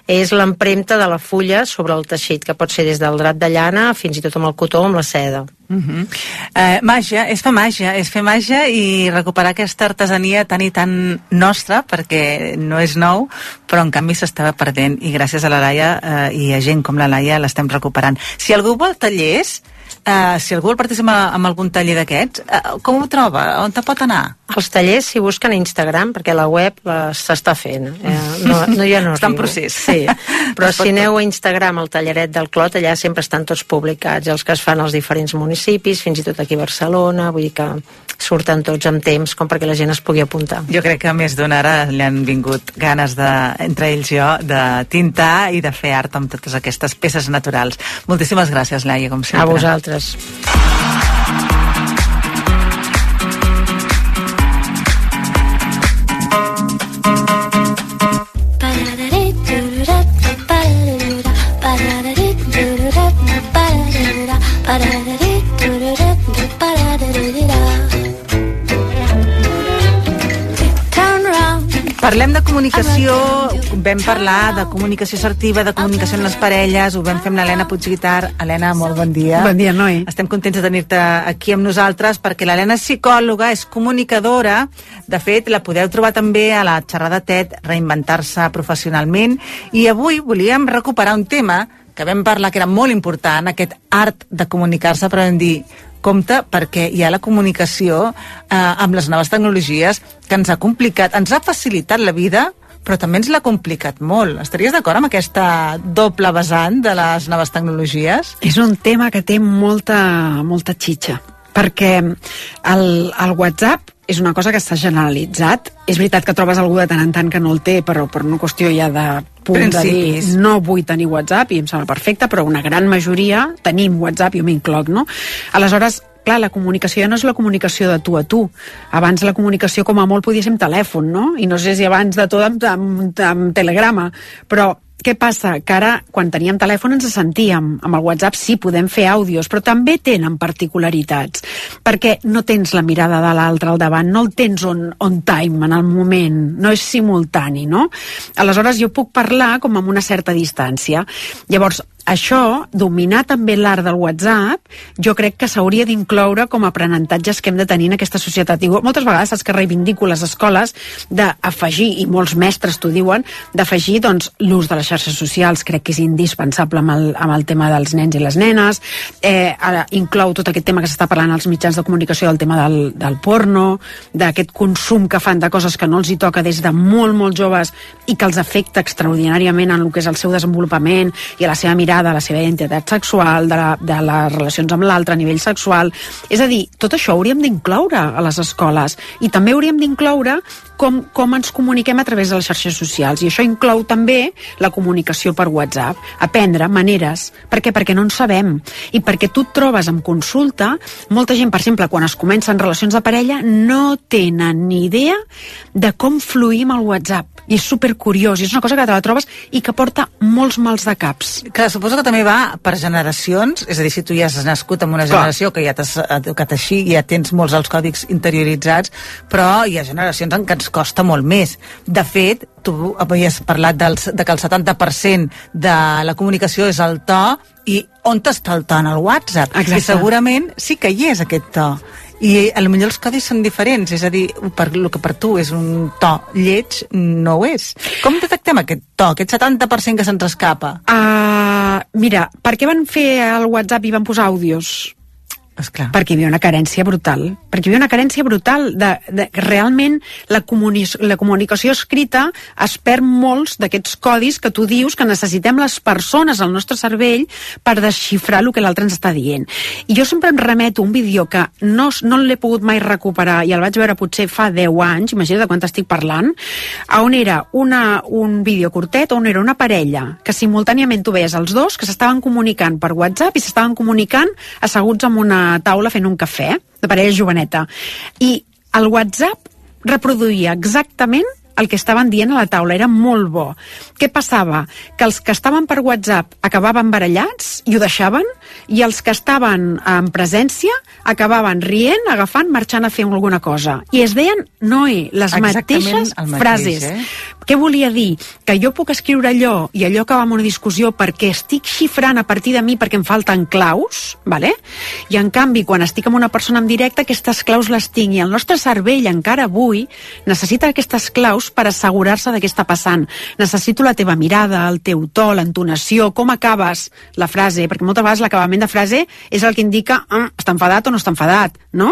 és l'empremta de la fulla sobre el teixit, que pot ser des del drap de llana fins i tot amb el cotó o amb la seda. Uh -huh. eh, màgia, és fer màgia, és fer màgia i recuperar aquesta artesania tan i tan nostra, perquè no és nou, però en canvi s'estava perdent i gràcies a la Laia eh, i a gent com la Laia l'estem recuperant. Si algú vol tallers, eh, si algú vol participar amb algun taller d'aquests, eh, com ho troba? On te pot anar? Els tallers, si busquen a Instagram, perquè la web s'està fent. Eh, no, no, ja no [LAUGHS] Està en procés. Sí, [LAUGHS] però si aneu a Instagram al Talleret del Clot, allà sempre estan tots publicats, els que es fan als diferents municipis, fins i tot aquí a Barcelona, vull dir que surten tots amb temps com perquè la gent es pugui apuntar. Jo crec que a més d'una ara li han vingut ganes, de, entre ells jo, de tintar i de fer art amb totes aquestes peces naturals. Moltíssimes gràcies, Laia, com sempre. A vosaltres. Gràcies. Parlem de comunicació, vam parlar de comunicació assertiva, de comunicació en les parelles, ho vam fer amb l'Helena Puigguitar. Helena, molt bon dia. Bon dia, Noi. Estem contents de tenir-te aquí amb nosaltres perquè l'Helena és psicòloga, és comunicadora. De fet, la podeu trobar també a la xerrada TED, reinventar-se professionalment. I avui volíem recuperar un tema que vam parlar que era molt important, aquest art de comunicar-se, però vam dir, compte perquè hi ha la comunicació eh, amb les noves tecnologies que ens ha complicat, ens ha facilitat la vida, però també ens l'ha complicat molt. Estaries d'acord amb aquesta doble vessant de les noves tecnologies? És un tema que té molta, molta xitxa, perquè el, el WhatsApp és una cosa que està generalitzat. És veritat que trobes algú de tant en tant que no el té, però per una qüestió ja de punt de Principis. dir no vull tenir WhatsApp i em sembla perfecte, però una gran majoria tenim WhatsApp, jo m'incloc, no? Aleshores, clar, la comunicació ja no és la comunicació de tu a tu. Abans la comunicació com a molt podia ser amb telèfon, no? I no sé si abans de tot amb, amb, amb telegrama, però què passa? Que ara, quan teníem telèfon, ens sentíem. Amb el WhatsApp sí, podem fer àudios, però també tenen particularitats. Perquè no tens la mirada de l'altre al davant, no el tens on, on time, en el moment, no és simultani, no? Aleshores, jo puc parlar com amb una certa distància. Llavors, això, dominar també l'art del WhatsApp, jo crec que s'hauria d'incloure com a aprenentatges que hem de tenir en aquesta societat. Digo, moltes vegades saps que reivindico les escoles d'afegir, i molts mestres t'ho diuen, d'afegir doncs, l'ús de les xarxes socials, crec que és indispensable amb el, amb el tema dels nens i les nenes, eh, ara inclou tot aquest tema que s'està parlant als mitjans de comunicació del tema del, del porno, d'aquest consum que fan de coses que no els hi toca des de molt, molt joves i que els afecta extraordinàriament en el que és el seu desenvolupament i a la seva mirada, a la seva identitat sexual, de, la, de les relacions amb l'altre a nivell sexual. És a dir, tot això hauríem d'incloure a les escoles i també hauríem d'incloure com, com ens comuniquem a través de les xarxes socials. I això inclou també la comunicació per WhatsApp, aprendre maneres. Per què? perquè no en sabem. I perquè tu et trobes en consulta molta gent, per exemple, quan es comencen relacions de parella no tenen ni idea de com fluir amb el WhatsApp. I és supercuriós, i és una cosa que te la trobes i que porta molts mals de caps. Que suposo que també va per generacions, és a dir, si tu ja has nascut en una Clar. generació que ja t'has educat així, ja tens molts els còdics interioritzats, però hi ha generacions en què ens costa molt més. De fet, tu havies parlat dels, de que el 70% de la comunicació és el to, i on està el to en el WhatsApp? Exacte. I segurament sí que hi és aquest to. I a lo millor els codis són diferents, és a dir, per el que per tu és un to lleig, no ho és. Com detectem aquest to, aquest 70% que se'ns escapa? Uh, mira, per què van fer el WhatsApp i van posar àudios? Esclar. Perquè hi havia una carència brutal. Perquè hi havia una carència brutal de, de realment la, comuni la comunicació escrita es perd molts d'aquests codis que tu dius que necessitem les persones al nostre cervell per desxifrar el que l'altre ens està dient. I jo sempre em remeto un vídeo que no, no l'he pogut mai recuperar i el vaig veure potser fa 10 anys, imagina't de quan estic parlant, on era una, un vídeo curtet on era una parella que simultàniament tu veies els dos que s'estaven comunicant per WhatsApp i s'estaven comunicant asseguts en una taula fent un cafè, de parella joveneta. I el WhatsApp reproduïa exactament el que estaven dient a la taula, era molt bo. Què passava? Que els que estaven per WhatsApp acabaven barallats i ho deixaven, i els que estaven en presència acabaven rient, agafant, marxant a fer alguna cosa. I es deien, Noé, les Exactament mateixes mateix, frases. eh? Què volia dir? Que jo puc escriure allò i allò acaba amb una discussió perquè estic xifrant a partir de mi perquè em falten claus, vale? i en canvi, quan estic amb una persona en directe, aquestes claus les tinc i el nostre cervell encara avui necessita aquestes claus per assegurar-se de què està passant. Necessito la teva mirada, el teu to, l'entonació, com acabes la frase, perquè moltes vegades l'acabament de frase és el que indica ah, està enfadat o no està enfadat, no?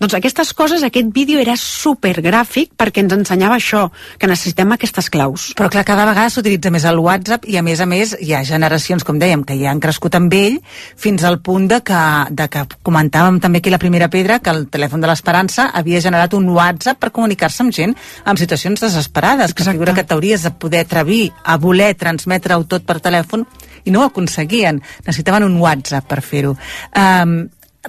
Doncs aquestes coses, aquest vídeo era supergràfic perquè ens ensenyava això, que necessitem aquestes claus. Però clar, cada vegada s'utilitza més el WhatsApp i a més a més hi ha generacions, com dèiem, que ja han crescut amb ell fins al punt de que, de que comentàvem també aquí la primera pedra que el telèfon de l'Esperança havia generat un WhatsApp per comunicar-se amb gent en situacions desesperades, que figura que t'hauries de poder atrevir a voler transmetre-ho tot per telèfon i no ho aconseguien. Necessitaven un WhatsApp per fer-ho. Um,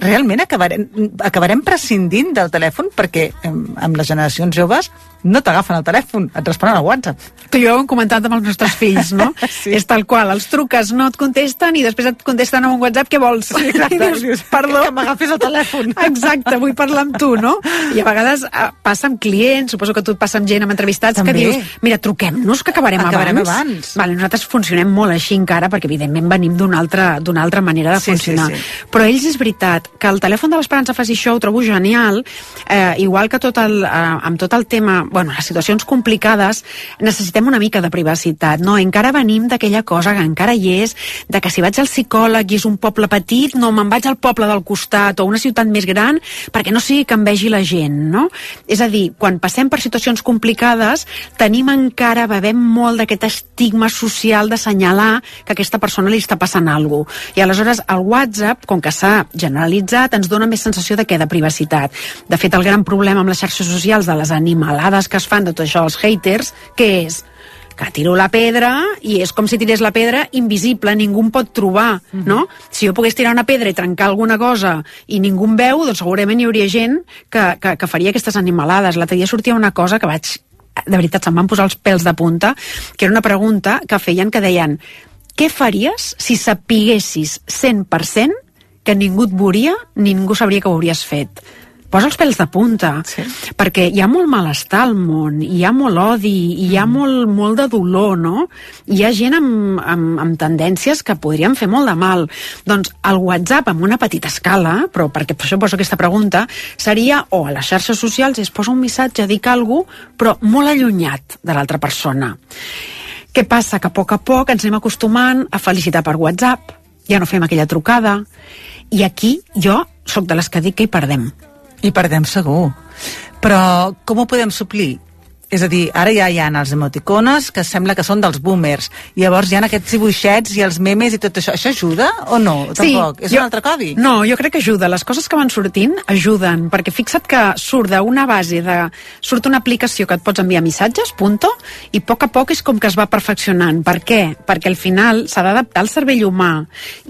realment acabarem, acabarem prescindint del telèfon perquè amb les generacions joves no t'agafen el telèfon, et responen al WhatsApp. Que jo ho hem comentat amb els nostres fills, no? [LAUGHS] sí. És tal qual, els truques, no et contesten i després et contesten amb un WhatsApp, què vols? Sí, exacte. [LAUGHS] I dius, perdó. Que m'agafis el telèfon. [LAUGHS] Exacte, vull parlar amb tu, no? I a vegades eh, passa amb clients, suposo que tu et passa amb gent, amb entrevistats, També. que dius, mira, truquem-nos, que acabarem, Acabarem abans. abans. Vale, nosaltres funcionem molt així encara, perquè evidentment venim d'una altra, altra manera de Sí, sí, funcionar. sí. Però ells és veritat que el telèfon de l'Esperança faci això ho trobo genial, eh, igual que tot el, eh, amb tot el tema bueno, les situacions complicades, necessitem una mica de privacitat, no? Encara venim d'aquella cosa que encara hi és, de que si vaig al psicòleg i és un poble petit, no, me'n vaig al poble del costat o una ciutat més gran perquè no sigui que em vegi la gent, no? És a dir, quan passem per situacions complicades, tenim encara, bevem molt d'aquest estigma social d'assenyalar que a aquesta persona li està passant alguna cosa. I aleshores el WhatsApp, com que s'ha generalitzat, ens dona més sensació de què? De privacitat. De fet, el gran problema amb les xarxes socials de les animalades que es fan de tot això, els haters, què és? que tiro la pedra i és com si tirés la pedra invisible, ningú em pot trobar, uh -huh. no? Si jo pogués tirar una pedra i trencar alguna cosa i ningú em veu, doncs segurament hi hauria gent que, que, que faria aquestes animalades. L'altre dia sortia una cosa que vaig... De veritat, se'm van posar els pèls de punta, que era una pregunta que feien que deien què faries si sapiguessis 100% que ningú et veuria, ningú sabria que ho hauries fet? Posa els pèls de punta, sí. perquè hi ha molt malestar al món, hi ha molt odi, hi ha molt, molt de dolor, no? Hi ha gent amb, amb, amb tendències que podrien fer molt de mal. Doncs el WhatsApp, amb una petita escala, però perquè per això poso aquesta pregunta, seria o a les xarxes socials es posa un missatge, dic alguna cosa, però molt allunyat de l'altra persona. Què passa? Que a poc a poc ens anem acostumant a felicitar per WhatsApp, ja no fem aquella trucada, i aquí jo sóc de les que dic que hi perdem. I perdem segur. Però com ho podem suplir? És a dir, ara ja hi ha els emoticones que sembla que són dels boomers. I llavors hi ha aquests dibuixets i els memes i tot això. Això ajuda o no? Tampoc. Sí, és jo, un altre codi? No, jo crec que ajuda. Les coses que van sortint ajuden, perquè fixa't que surt d'una base de... Surt una aplicació que et pots enviar missatges, punto, i a poc a poc és com que es va perfeccionant. Per què? Perquè al final s'ha d'adaptar al cervell humà.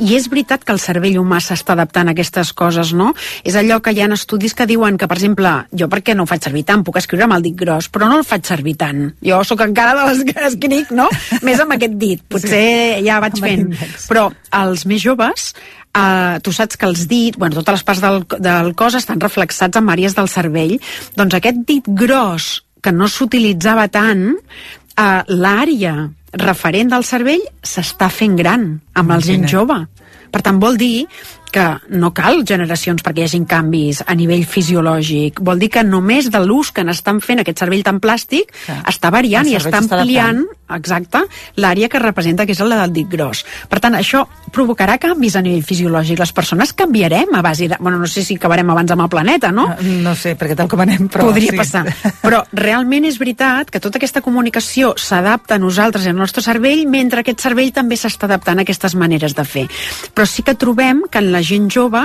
I és veritat que el cervell humà s'està adaptant a aquestes coses, no? És allò que hi ha estudis que diuen que, per exemple, jo per què no ho faig servir tant? Puc escriure amb el dit gros, però no el faig servir tant. Jo sóc encara de les que escric, no? Més amb aquest dit. Potser sí. ja vaig Amb fent. Però els més joves, eh, tu saps que els dits, bueno, totes les parts del, del cos estan reflexats en àrees del cervell. Doncs aquest dit gros, que no s'utilitzava tant, eh, l'àrea referent del cervell s'està fent gran amb la gent jove. Per tant, vol dir que no cal generacions perquè hi hagin canvis a nivell fisiològic. Vol dir que només de l'ús que n'estan fent aquest cervell tan plàstic Clar. està variant i està ampliant exacte, l'àrea que representa, que és la del dit gros. Per tant, això provocarà canvis a nivell fisiològic. Les persones canviarem a base de... Bueno, no sé si acabarem abans amb el planeta, no? No sé, perquè tal com anem, però... Podria sí. passar. [LAUGHS] Però realment és veritat que tota aquesta comunicació s'adapta a nosaltres i al nostre cervell, mentre aquest cervell també s'està adaptant a aquestes maneres de fer. Però sí que trobem que en la gent jove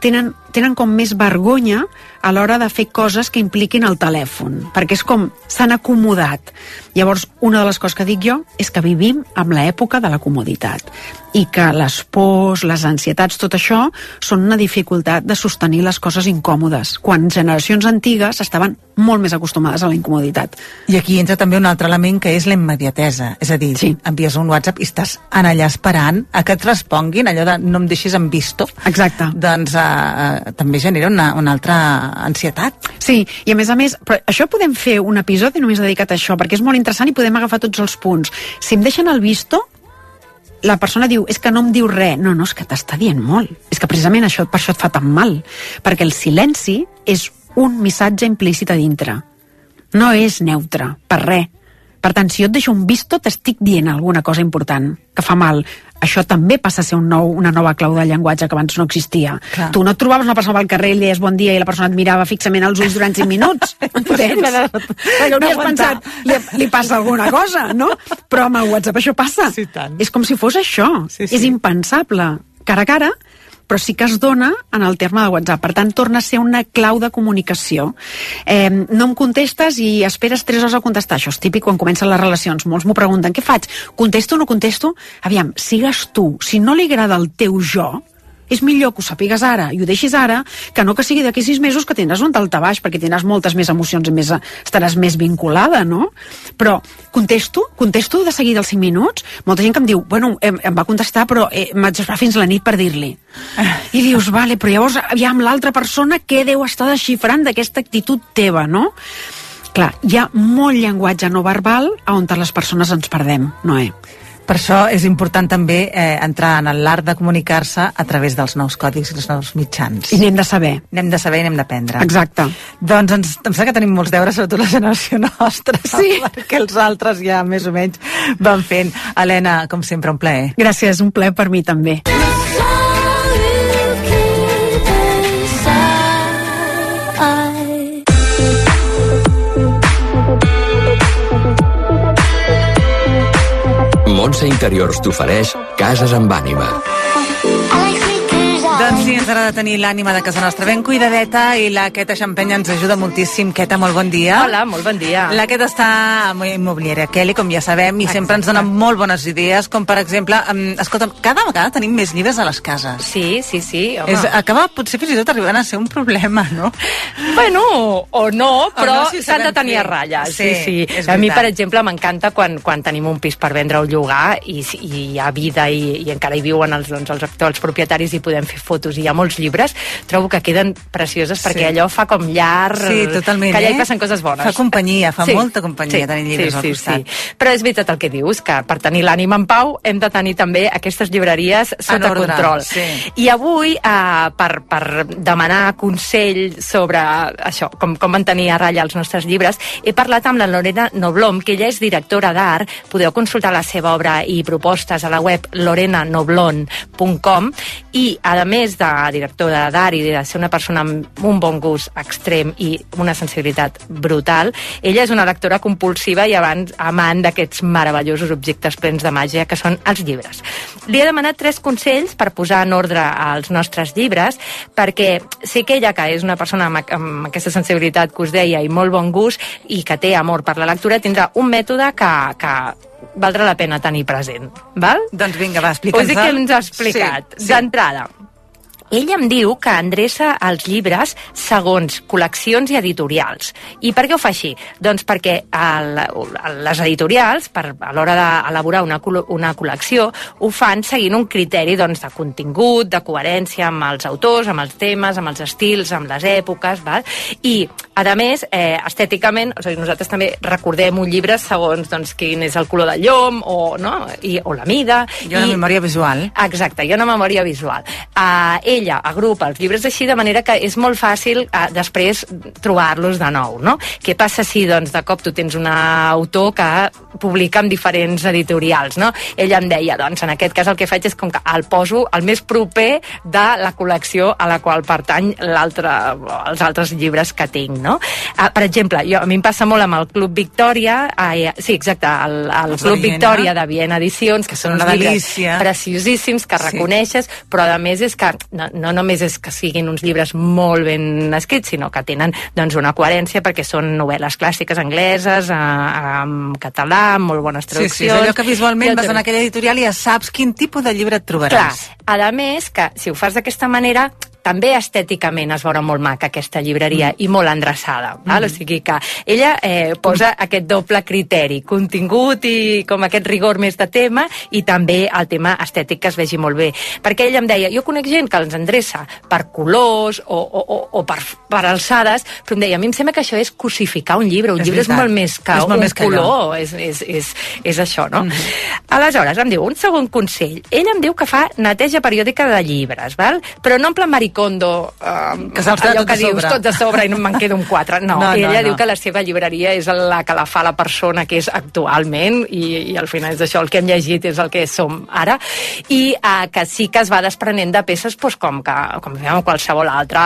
tenen, tenen com més vergonya a l'hora de fer coses que impliquin el telèfon, perquè és com s'han acomodat. Llavors, una de les coses que dic jo és que vivim amb l'època de la comoditat i que les pors, les ansietats, tot això són una dificultat de sostenir les coses incòmodes, quan generacions antigues estaven molt més acostumades a la incomoditat. I aquí entra també un altre element que és la immediatesa. És a dir, Sí. envies un WhatsApp i estàs en allà esperant a que et responguin, allò de no em deixis en visto. Exacte. Doncs uh, uh, també genera una, una altra ansietat. Sí, i a més a més, però això podem fer un episodi només dedicat a això, perquè és molt interessant i podem agafar tots els punts. Si em deixen el visto, la persona diu, és que no em diu res. No, no, és que t'està dient molt. És que precisament això per això et fa tan mal. Perquè el silenci és un missatge implícit a dintre. No és neutre, per res. Per tant, si jo et deixo un visto, t'estic dient alguna cosa important, que fa mal. Això també passa a ser un nou, una nova clau de llenguatge que abans no existia. Clar. Tu no et trobaves una persona pel carrer i li deies bon dia i la persona et mirava fixament als ulls durant 5 minuts. [LAUGHS] Entens? No pensat, li, li passa alguna cosa, no? Però amb el WhatsApp això passa. Sí, tant. És com si fos això. Sí, sí. És impensable. Cara a cara, però sí que es dona en el terme de WhatsApp. Per tant, torna a ser una clau de comunicació. Eh, no em contestes i esperes 3 hores a contestar. Això és típic quan comencen les relacions. Molts m'ho pregunten, què faig? Contesto o no contesto? Aviam, sigues tu. Si no li agrada el teu jo, és millor que ho sàpigues ara i ho deixis ara que no que sigui d'aquí sis mesos que tindràs un daltabaix perquè tindràs moltes més emocions i més, estaràs més vinculada, no? Però contesto, contesto de seguida els 5 minuts. Molta gent que em diu, bueno, em, em va contestar però eh, m'haig d'esperar fins la nit per dir-li. [LAUGHS] I dius, vale, però llavors aviam l'altra persona què deu estar desxifrant d'aquesta actitud teva, no? Clar, hi ha molt llenguatge no verbal on les persones ens perdem, Noé. Per això és important també eh, entrar en l'art de comunicar-se a través dels nous codis i els nous mitjans. I n'hem de saber. N'hem de saber i n'hem d'aprendre. Exacte. Doncs ens, em sembla que tenim molts deures, sobretot la generació [LAUGHS] nostra, Sí. perquè els altres ja més o menys van fent. Helena, com sempre, un plaer. Gràcies, un plaer per mi també. Montse Interiors t'ofereix Cases amb ànima. Doncs sí, ens agrada tenir l'ànima de casa nostra ben cuidadeta i la Queta Xampenya ens ajuda moltíssim. Queta, molt bon dia. Hola, molt bon dia. La Queta està a Immobiliària Kelly, com ja sabem, i Exacte. sempre ens dona molt bones idees, com per exemple, um, escolta'm, cada vegada tenim més llibres a les cases. Sí, sí, sí, home. És, acaba potser fins i tot arribant a ser un problema, no? Bueno, o no, però no, si s'han de tenir fer. a ratlla. Sí, Sí, sí. A mi, per exemple, m'encanta quan, quan tenim un pis per vendre o llogar i, i hi ha vida i, i encara hi viuen els, doncs, els actuals propietaris i podem fer fotos i hi ha molts llibres, trobo que queden precioses perquè Sí. allò fa com llar... Sí, totalment, Que allà eh? hi passen coses bones. Fa companyia, fa molta companyia tenir llibres sí, al sí, costat. Sí. Però és veritat el que dius, que per tenir l'ànima en pau hem de tenir també aquestes llibreries sota ordre, control. sí. I avui, eh, per, per demanar consell sobre això, com, com mantenir a ratlla els nostres llibres, he parlat amb la Lorena Noblom, que ella és directora d'art. Podeu consultar la seva obra i propostes a la web lorenanoblon.com i, a més de directora d'art i de ser una persona amb un bon gust extrem i una sensibilitat brutal, ella és una lectora compulsiva i abans amant d'aquests meravellosos objectes plens de màgia que són els llibres. Li he demanat tres consells per posar en ordre als nostres llibres, perquè sé que ella, que és una persona amb, amb aquesta sensibilitat que us deia i molt bon gust i que té amor per la lectura, tindrà un mètode que, que valdrà la pena tenir present. Val? Doncs vinga, va, Us explica'ns dic que ens ha explicat. Sí, sí. D'entrada, ell em diu que endreça els llibres segons col·leccions i editorials. I per què ho fa així? Doncs perquè el, les editorials, per, a l'hora d'elaborar una, una col·lecció, ho fan seguint un criteri doncs, de contingut, de coherència amb els autors, amb els temes, amb els estils, amb les èpoques, val? i, a més, eh, estèticament, o sigui, nosaltres també recordem un llibre segons doncs, quin és el color del llom o, no? I, o la mida. Hi ha una memòria visual. Exacte, hi ha una memòria visual. Uh, ella agrupa els llibres així de manera que és molt fàcil uh, després trobar-los de nou, no? Què passa si, doncs, de cop tu tens un autor que publica en diferents editorials, no? Ella em deia, doncs, en aquest cas el que faig és com que el poso el més proper de la col·lecció a la qual pertany l'altre, els altres llibres que tinc, no? Uh, per exemple, jo, a mi em passa molt amb el Club Victòria, uh, sí, exacte, el, el Club Viena. Victòria de Viena Edicions, que són una delícia. preciosíssims que Sí. reconeixes, però a més és que no, no només és que siguin uns llibres molt ben escrits, sinó que tenen doncs, una coherència perquè són novel·les clàssiques angleses, en català, amb molt bones Sí, traduccions. sí, és allò que visualment vas en aquella editorial i ja saps quin tipus de llibre et Clar, trobaràs. a més que si ho fas d'aquesta manera també estèticament es veurà molt maca aquesta llibreria i molt endreçada. Val? O sigui que ella eh, posa aquest doble criteri, contingut i com aquest rigor més de tema i també el tema estètic que es vegi molt bé. Perquè ella em deia, jo conec gent que els endreça per colors o, o, o, o per, per alçades, però em deia, a mi em sembla que això és cosificar un llibre. Un És llibre veritat. és molt més que És molt un més que color, és, és, és, és això, no? Aleshores, em diu, un segon consell. Ell em diu que fa neteja periòdica de llibres, val? però no en plan maricondo, eh, Que queda allò tot que dius tots a sobre i no me'n quedo un quatre. No, [LAUGHS] No, no, ella no. diu que la seva llibreria és la que la fa la persona que és actualment i, i al final és això el que hem llegit, és el que som ara, i eh, que sí que es va desprenent de peces doncs, com, que, com fem qualsevol altre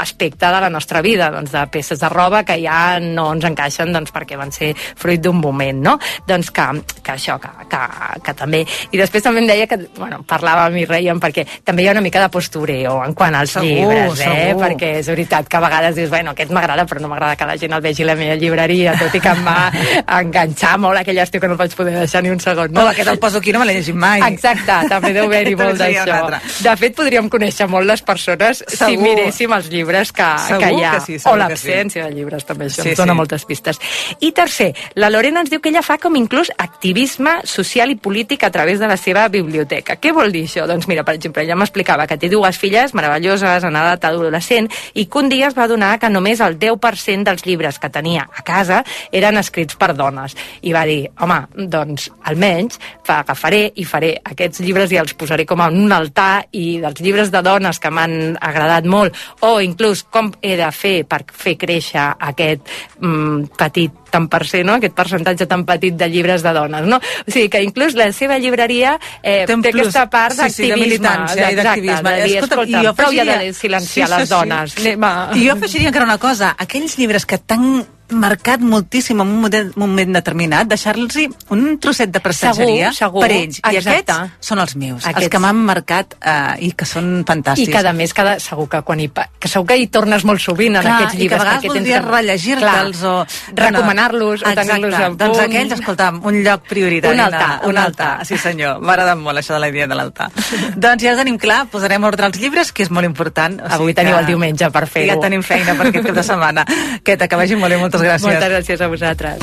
aspecte de la nostra vida, doncs, de peces de roba que ja no ens encaixen doncs, perquè van ser fruit d'un moment, no? Doncs que, que això, que, que, que també... I després també em deia que, bueno, parlàvem i reiem perquè també hi ha una mica de postureo en quant als Segur, llibres, eh? segur. Perquè és veritat que a vegades dius, bueno, aquest m'agrada, però no m'agrada que la gent el vegi a la meva llibreria, tot i que em va [LAUGHS] enganxar molt aquell estiu que no el vaig poder deixar ni un segon. No, aquest el poso aquí, no me l'he llegit mai. Exacte, també deu haver-hi [LAUGHS] molt d'això. De fet, podríem conèixer molt les persones si Segur. miréssim els llibres que, Segur que hi ha. que sí, o l'absència de llibres, també. Això Sí, ens dona sí. moltes pistes. I tercer, la Lorena ens diu que ella fa com inclús activisme social i polític a través de la seva biblioteca. Què vol dir això? Doncs mira, per exemple, ella m'explicava que té dues filles meravelloses meravelloses en edat adolescent i que un dia es va donar que només el 10% dels llibres que tenia a casa eren escrits per dones. I va dir, home, doncs almenys fa, agafaré i faré aquests llibres i els posaré com en un altar i dels llibres de dones que m'han agradat molt o inclús com he de fer per fer créixer aquest mm, petit tant per ser, no? aquest percentatge tan petit de llibres de dones. No? O sigui que inclús la seva llibreria eh, té, té aquesta part sí, sí, de d'activisme. militància i d'activisme. de dir, Escolta, i jo prou ja afegiria- de silenciar Sí, sí, les sí. dones. Anem a... I jo afegiria encara una cosa. Aquells llibres que t'han marcat moltíssim en un moment, moment determinat, deixar-los un trosset de prestatgeria Segur, segur. per ells. I Exacte. aquests són els meus, els Aquests. que m'han marcat eh, i que són fantàstics. I que, a més, cada, segur que, quan hi, que segur que hi tornes molt sovint en Clar, aquests llibres. I que a vegades que- rellegir-te'ls o... Recomanar-los o tenir-los a punt. Doncs aquells, escolta'm, un lloc prioritari. Un altar, de- un altar. Sí, senyor. M'ha agradat molt això de la idea de l'altar. [LAUGHS] doncs ja ho tenim clar, posarem ordre als llibres, que és molt important. O Avui teniu el diumenge per fer-ho. Ja tenim feina per aquest cap de setmana. Queta, [LAUGHS] que vagi molt bé, moltes gràcies. Moltes gràcies a vosaltres.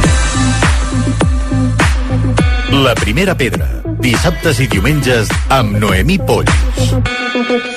La primera pedra. Dissabtes i diumenges amb Noemí Polls.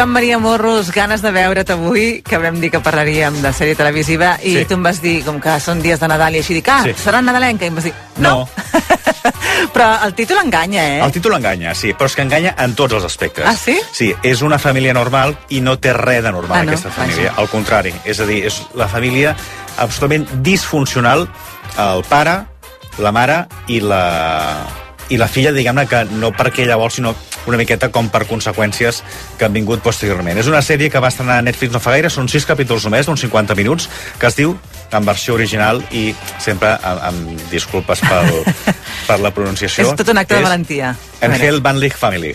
Joan Maria Morros, ganes de veure't avui, que vam dir que parlaríem de sèrie televisiva, i Sí. tu em vas dir, com que són dies de Nadal, i així dic, ah, Sí. serà nadalenca, i em vas dir, No. [LAUGHS] però el títol enganya, eh? El títol enganya, sí, però és que enganya en tots els aspectes. Ah, sí? Sí, és una família normal i no té res de normal Ah, no? aquesta família. Vaja. Al contrari, és a dir, és la família absolutament disfuncional, el pare, la mare i la, i la filla, diguem-ne que no perquè ella vol, sinó una miqueta com per conseqüències que han vingut posteriorment. És una sèrie que va estrenar a Netflix no fa gaire, són sis capítols només, d'uns 50 minuts, que es diu en versió original i sempre amb, amb disculpes pel, [LAUGHS] per la pronunciació. És tot un acte de valentia. Angel Van Lich Family.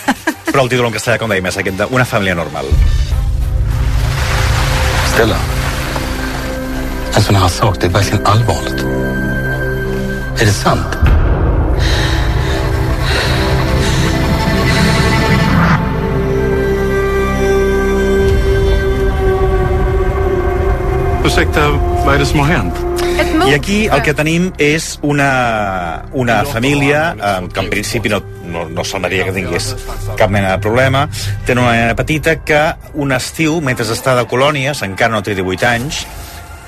[LAUGHS] Però el títol en castellà, com dèiem, és aquest de Una família normal. Stella. En sån här sak, det är verkligen allvarligt. Är det sant? Ursäkta, vad är det som har hänt? I aquí el que tenim és una, una família eh, que en principi no, no, no semblaria que tingués cap mena de problema. Tenen una nena petita que un estiu, mentre està de colònies, encara no té 18 anys,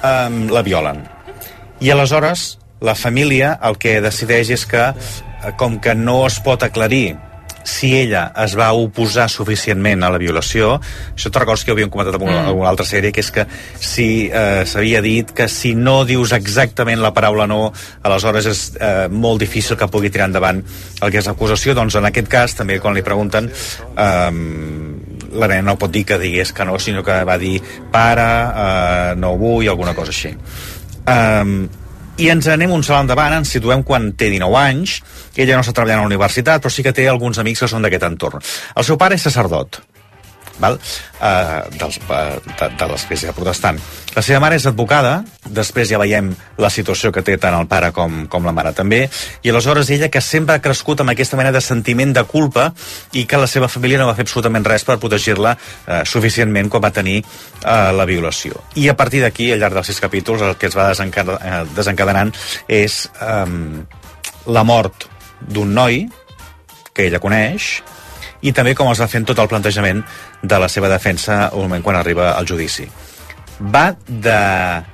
eh, la violen. I aleshores la família el que decideix és que, eh, com que no es pot aclarir si ella es va oposar suficientment a la violació, això te recordes que ho havíem comentat en alguna, Mm. alguna altra sèrie, que és que si eh, s'havia dit que si no dius exactament la paraula no, aleshores és eh, molt difícil que pugui tirar endavant el que és l'acusació, doncs en aquest cas també quan li pregunten eh, la nena no pot dir que digués que no, sinó que va dir pare, eh, no vull, alguna cosa així. Um, i ens anem un salt endavant, ens situem quan té 19 anys, ella no està treballant a la universitat, però sí que té alguns amics que són d'aquest entorn. El seu pare és sacerdot, val? Uh, dels, uh, de, de l'església protestant. La seva mare és advocada, després ja veiem la situació que té tant el pare com, com la mare també, i aleshores ella que sempre ha crescut amb aquesta mena de sentiment de culpa i que la seva família no va fer absolutament res per protegir-la eh, suficientment quan va tenir eh, la violació. I a partir d'aquí, al llarg dels sis capítols, el que es va desencade eh, desencadenant és eh, la mort d'un noi que ella coneix i també com es va fent tot el plantejament de la seva defensa un moment quan arriba al judici. Va de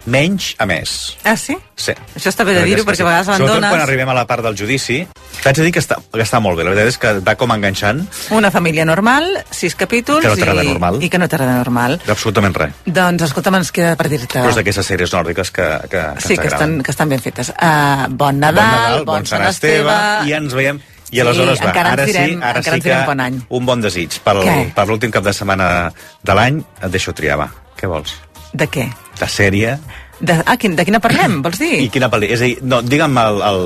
menys a més. Ah, sí? Sí. Això està bé de dir-ho, perquè a vegades Sobretot abandones quan arribem a la part del judici, t'haig de dir que està, que està molt bé. La veritat és que va com enganxant una família normal, sis capítols... Que no i, normal. I que no de normal. d'absolutament res. Doncs, escolta'm, ens queda per dir-te... Però és d'aquestes sèries nòrdiques que, que, que Sí, ens que estan, que estan ben fetes. Uh, bon Nadal, bon Nadal, bon Sant Esteve, i ens veiem... I aleshores va, ara direm- sí, ara sí que bon any. un bon desig. Per, Què? per l'últim cap de setmana de l'any et deixo triar, va. Què vols? De què? La sèrie De, ah, quin, de quina parlem, vols dir? I quina pel·li? És a dir, no, digue'm el... el...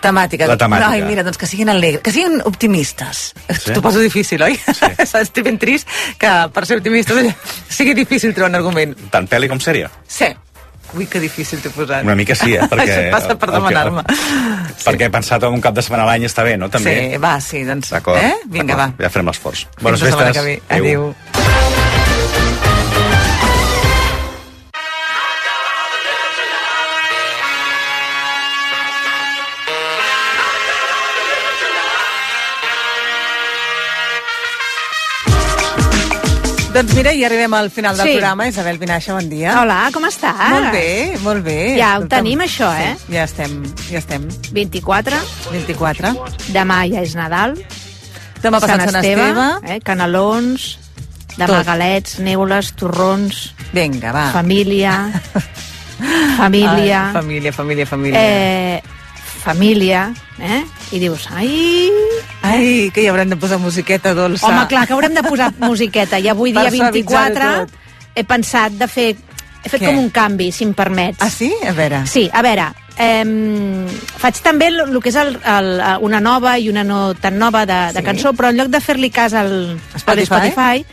Temàtica. La temàtica. Ai, mira, doncs que siguin alegres, que siguin optimistes. Sí? T'ho poso difícil, oi? Sí. [LAUGHS] Estic ben trist que per ser optimista [LAUGHS] sigui difícil trobar un argument. Tant pel·li com sèrie? Sí. Ui, que difícil t'he posat. Una mica sí, eh? [LAUGHS] Perquè, Això passa per el que- demanar-me. [LAUGHS] Perquè he pensat en un cap de setmana a l'any està bé, no? També. Sí, va, sí, doncs... D'acord. Eh? Vinga, va. Ja farem l'esforç. Bones festes. ve. Adéu. Doncs mira, i arribem al final del Sí. programa. Isabel Vinaixa, bon dia. Hola, com estàs? Molt bé, molt bé. Ja ho tenim, això, eh? Sí, ja estem, ja estem. 24. 24. Demà ja és Nadal. Demà passat Sant Esteve. Eh? Canelons, demà Tot. galets, neules, torrons... Vinga, va. Família. [LAUGHS] família. Ai, família, família, família. Eh, família, eh? I dius, ai... Ai, que hi haurem de posar musiqueta dolça. Home, clar, que haurem de posar [LAUGHS] musiqueta. I avui, dia suavitzar-ho 24, tot. he pensat de fer... He fet Què? com un canvi, si em permets. Ah, sí? A veure. Sí, a veure, eh, faig també el, el que és el, el, una nova i una no tan nova de, de Sí. cançó, però en lloc de fer-li cas al Spotify? al Spotify,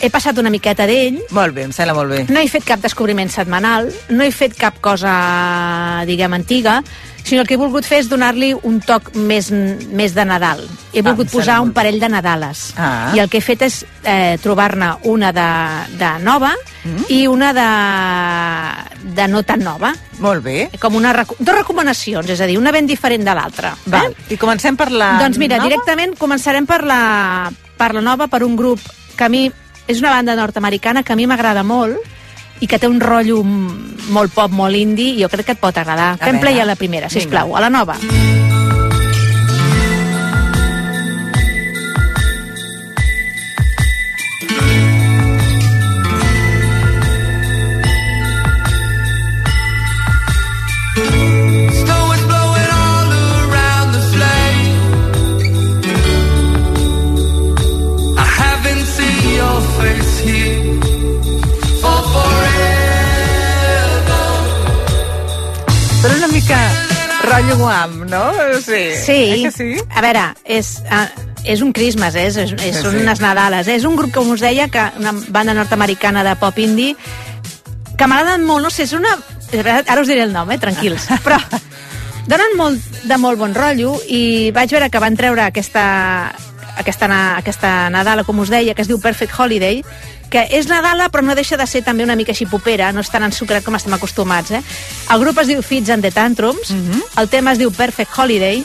he passat una miqueta d'ell. Molt bé, em sembla molt bé. No he fet cap descobriment setmanal, no he fet cap cosa, diguem, antiga, sinó el que he volgut fer és donar-li un toc més, més de Nadal. He Ah, volgut posar un parell de Nadales. Ah. I el que he fet és eh, trobar-ne una de, de nova Mm. i una de, de no tan nova. Molt bé. Com una, dos recomanacions, és a dir, una ben diferent de l'altra. Val. I comencem per la Doncs mira, nova? directament començarem per la, per la nova, per un grup que a mi és una banda nord-americana que a mi m'agrada molt i que té un rotllo molt pop, molt indie, jo crec que et pot agradar. Fem play a la primera, si Vinga. plau, a la nova. Snow rotllo guam, no? Sí. Sí, Eh sí? a veure, és, uh, és un Christmas, eh? és, és, Sí, són sí. unes Nadales. És un grup, com us deia, que una banda nord-americana de pop indie, que m'agraden molt, no sé, és una... és Ara us diré el nom, eh? tranquils. [LAUGHS] Però donen molt, de molt bon rotllo i vaig veure que van treure aquesta, aquesta, aquesta Nadala, com us deia, que es diu Perfect Holiday, que és Nadala però no deixa de ser també una mica així popera, no és tan ensucrat com estem acostumats. Eh? El grup es diu Fits and the Tantrums, el tema es diu Perfect Holiday,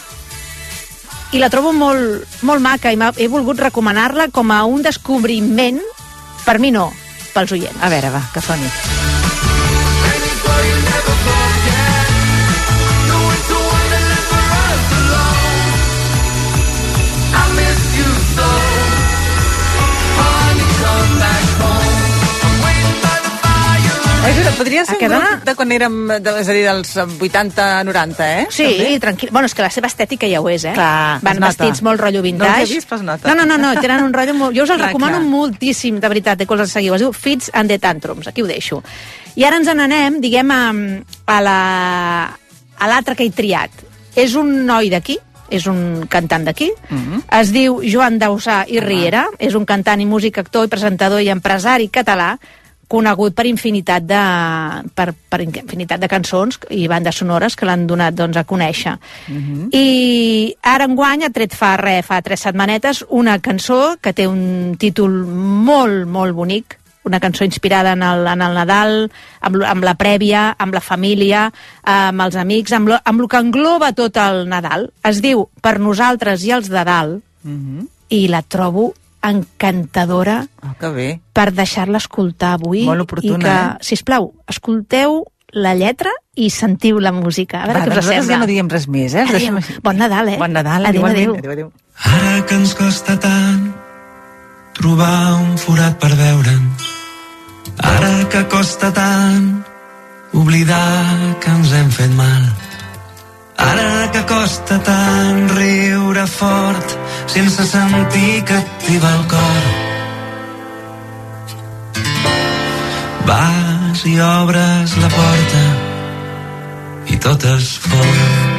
i la trobo molt, molt maca i he volgut recomanar-la com a un descobriment, per mi no, pels oients. A veure, va, que soni. Eh, Jura, podria ser A un grup dona? de quan érem, de, és a dir, dels 80-90, eh? Sí, També? tranquil. Bueno, és que la seva estètica ja ho és, eh? Clar, Van vestits molt rotllo No vintage. els he vist, però nota. No, no, no, no, tenen un rotllo molt... Jo us el Clar, recomano clar. moltíssim, de veritat, de que us el seguiu. Es diu Fits and the Tantrums, aquí ho deixo. I ara ens n'anem, diguem, a, a la a l'altre que he triat. És un noi d'aquí, és un cantant d'aquí, Mhm. es diu Joan Dausà i Riera, és un cantant i músic, actor i presentador i empresari català, conegut per infinitat de, per, per infinitat de cançons i bandes sonores que l'han donat doncs, a conèixer. I ara enguany ha tret fa re, fa tres setmanetes, una cançó que té un títol molt, molt bonic, una cançó inspirada en el, en el Nadal, amb, amb la prèvia, amb la família, amb els amics, amb, lo, amb el que engloba tot el Nadal. Es diu Per nosaltres i els de dalt, i la trobo encantadora Oh, que bé. per deixar-la escoltar avui. Molt oportuna, I que, eh? sisplau, escolteu la lletra i sentiu la música. A veure Va, què us doncs nosaltres sembla. ja no diem res més, eh? Adéu. Bon Nadal, eh? Bon Nadal, Adéu, adéu. Adéu, adéu. Ara que ens costa tant trobar un forat per veure'ns. Ara que costa tant oblidar que ens hem fet mal. Ara que costa tant riure fort sense sentir que activa el cor. Vas i obres la porta i tot es fon.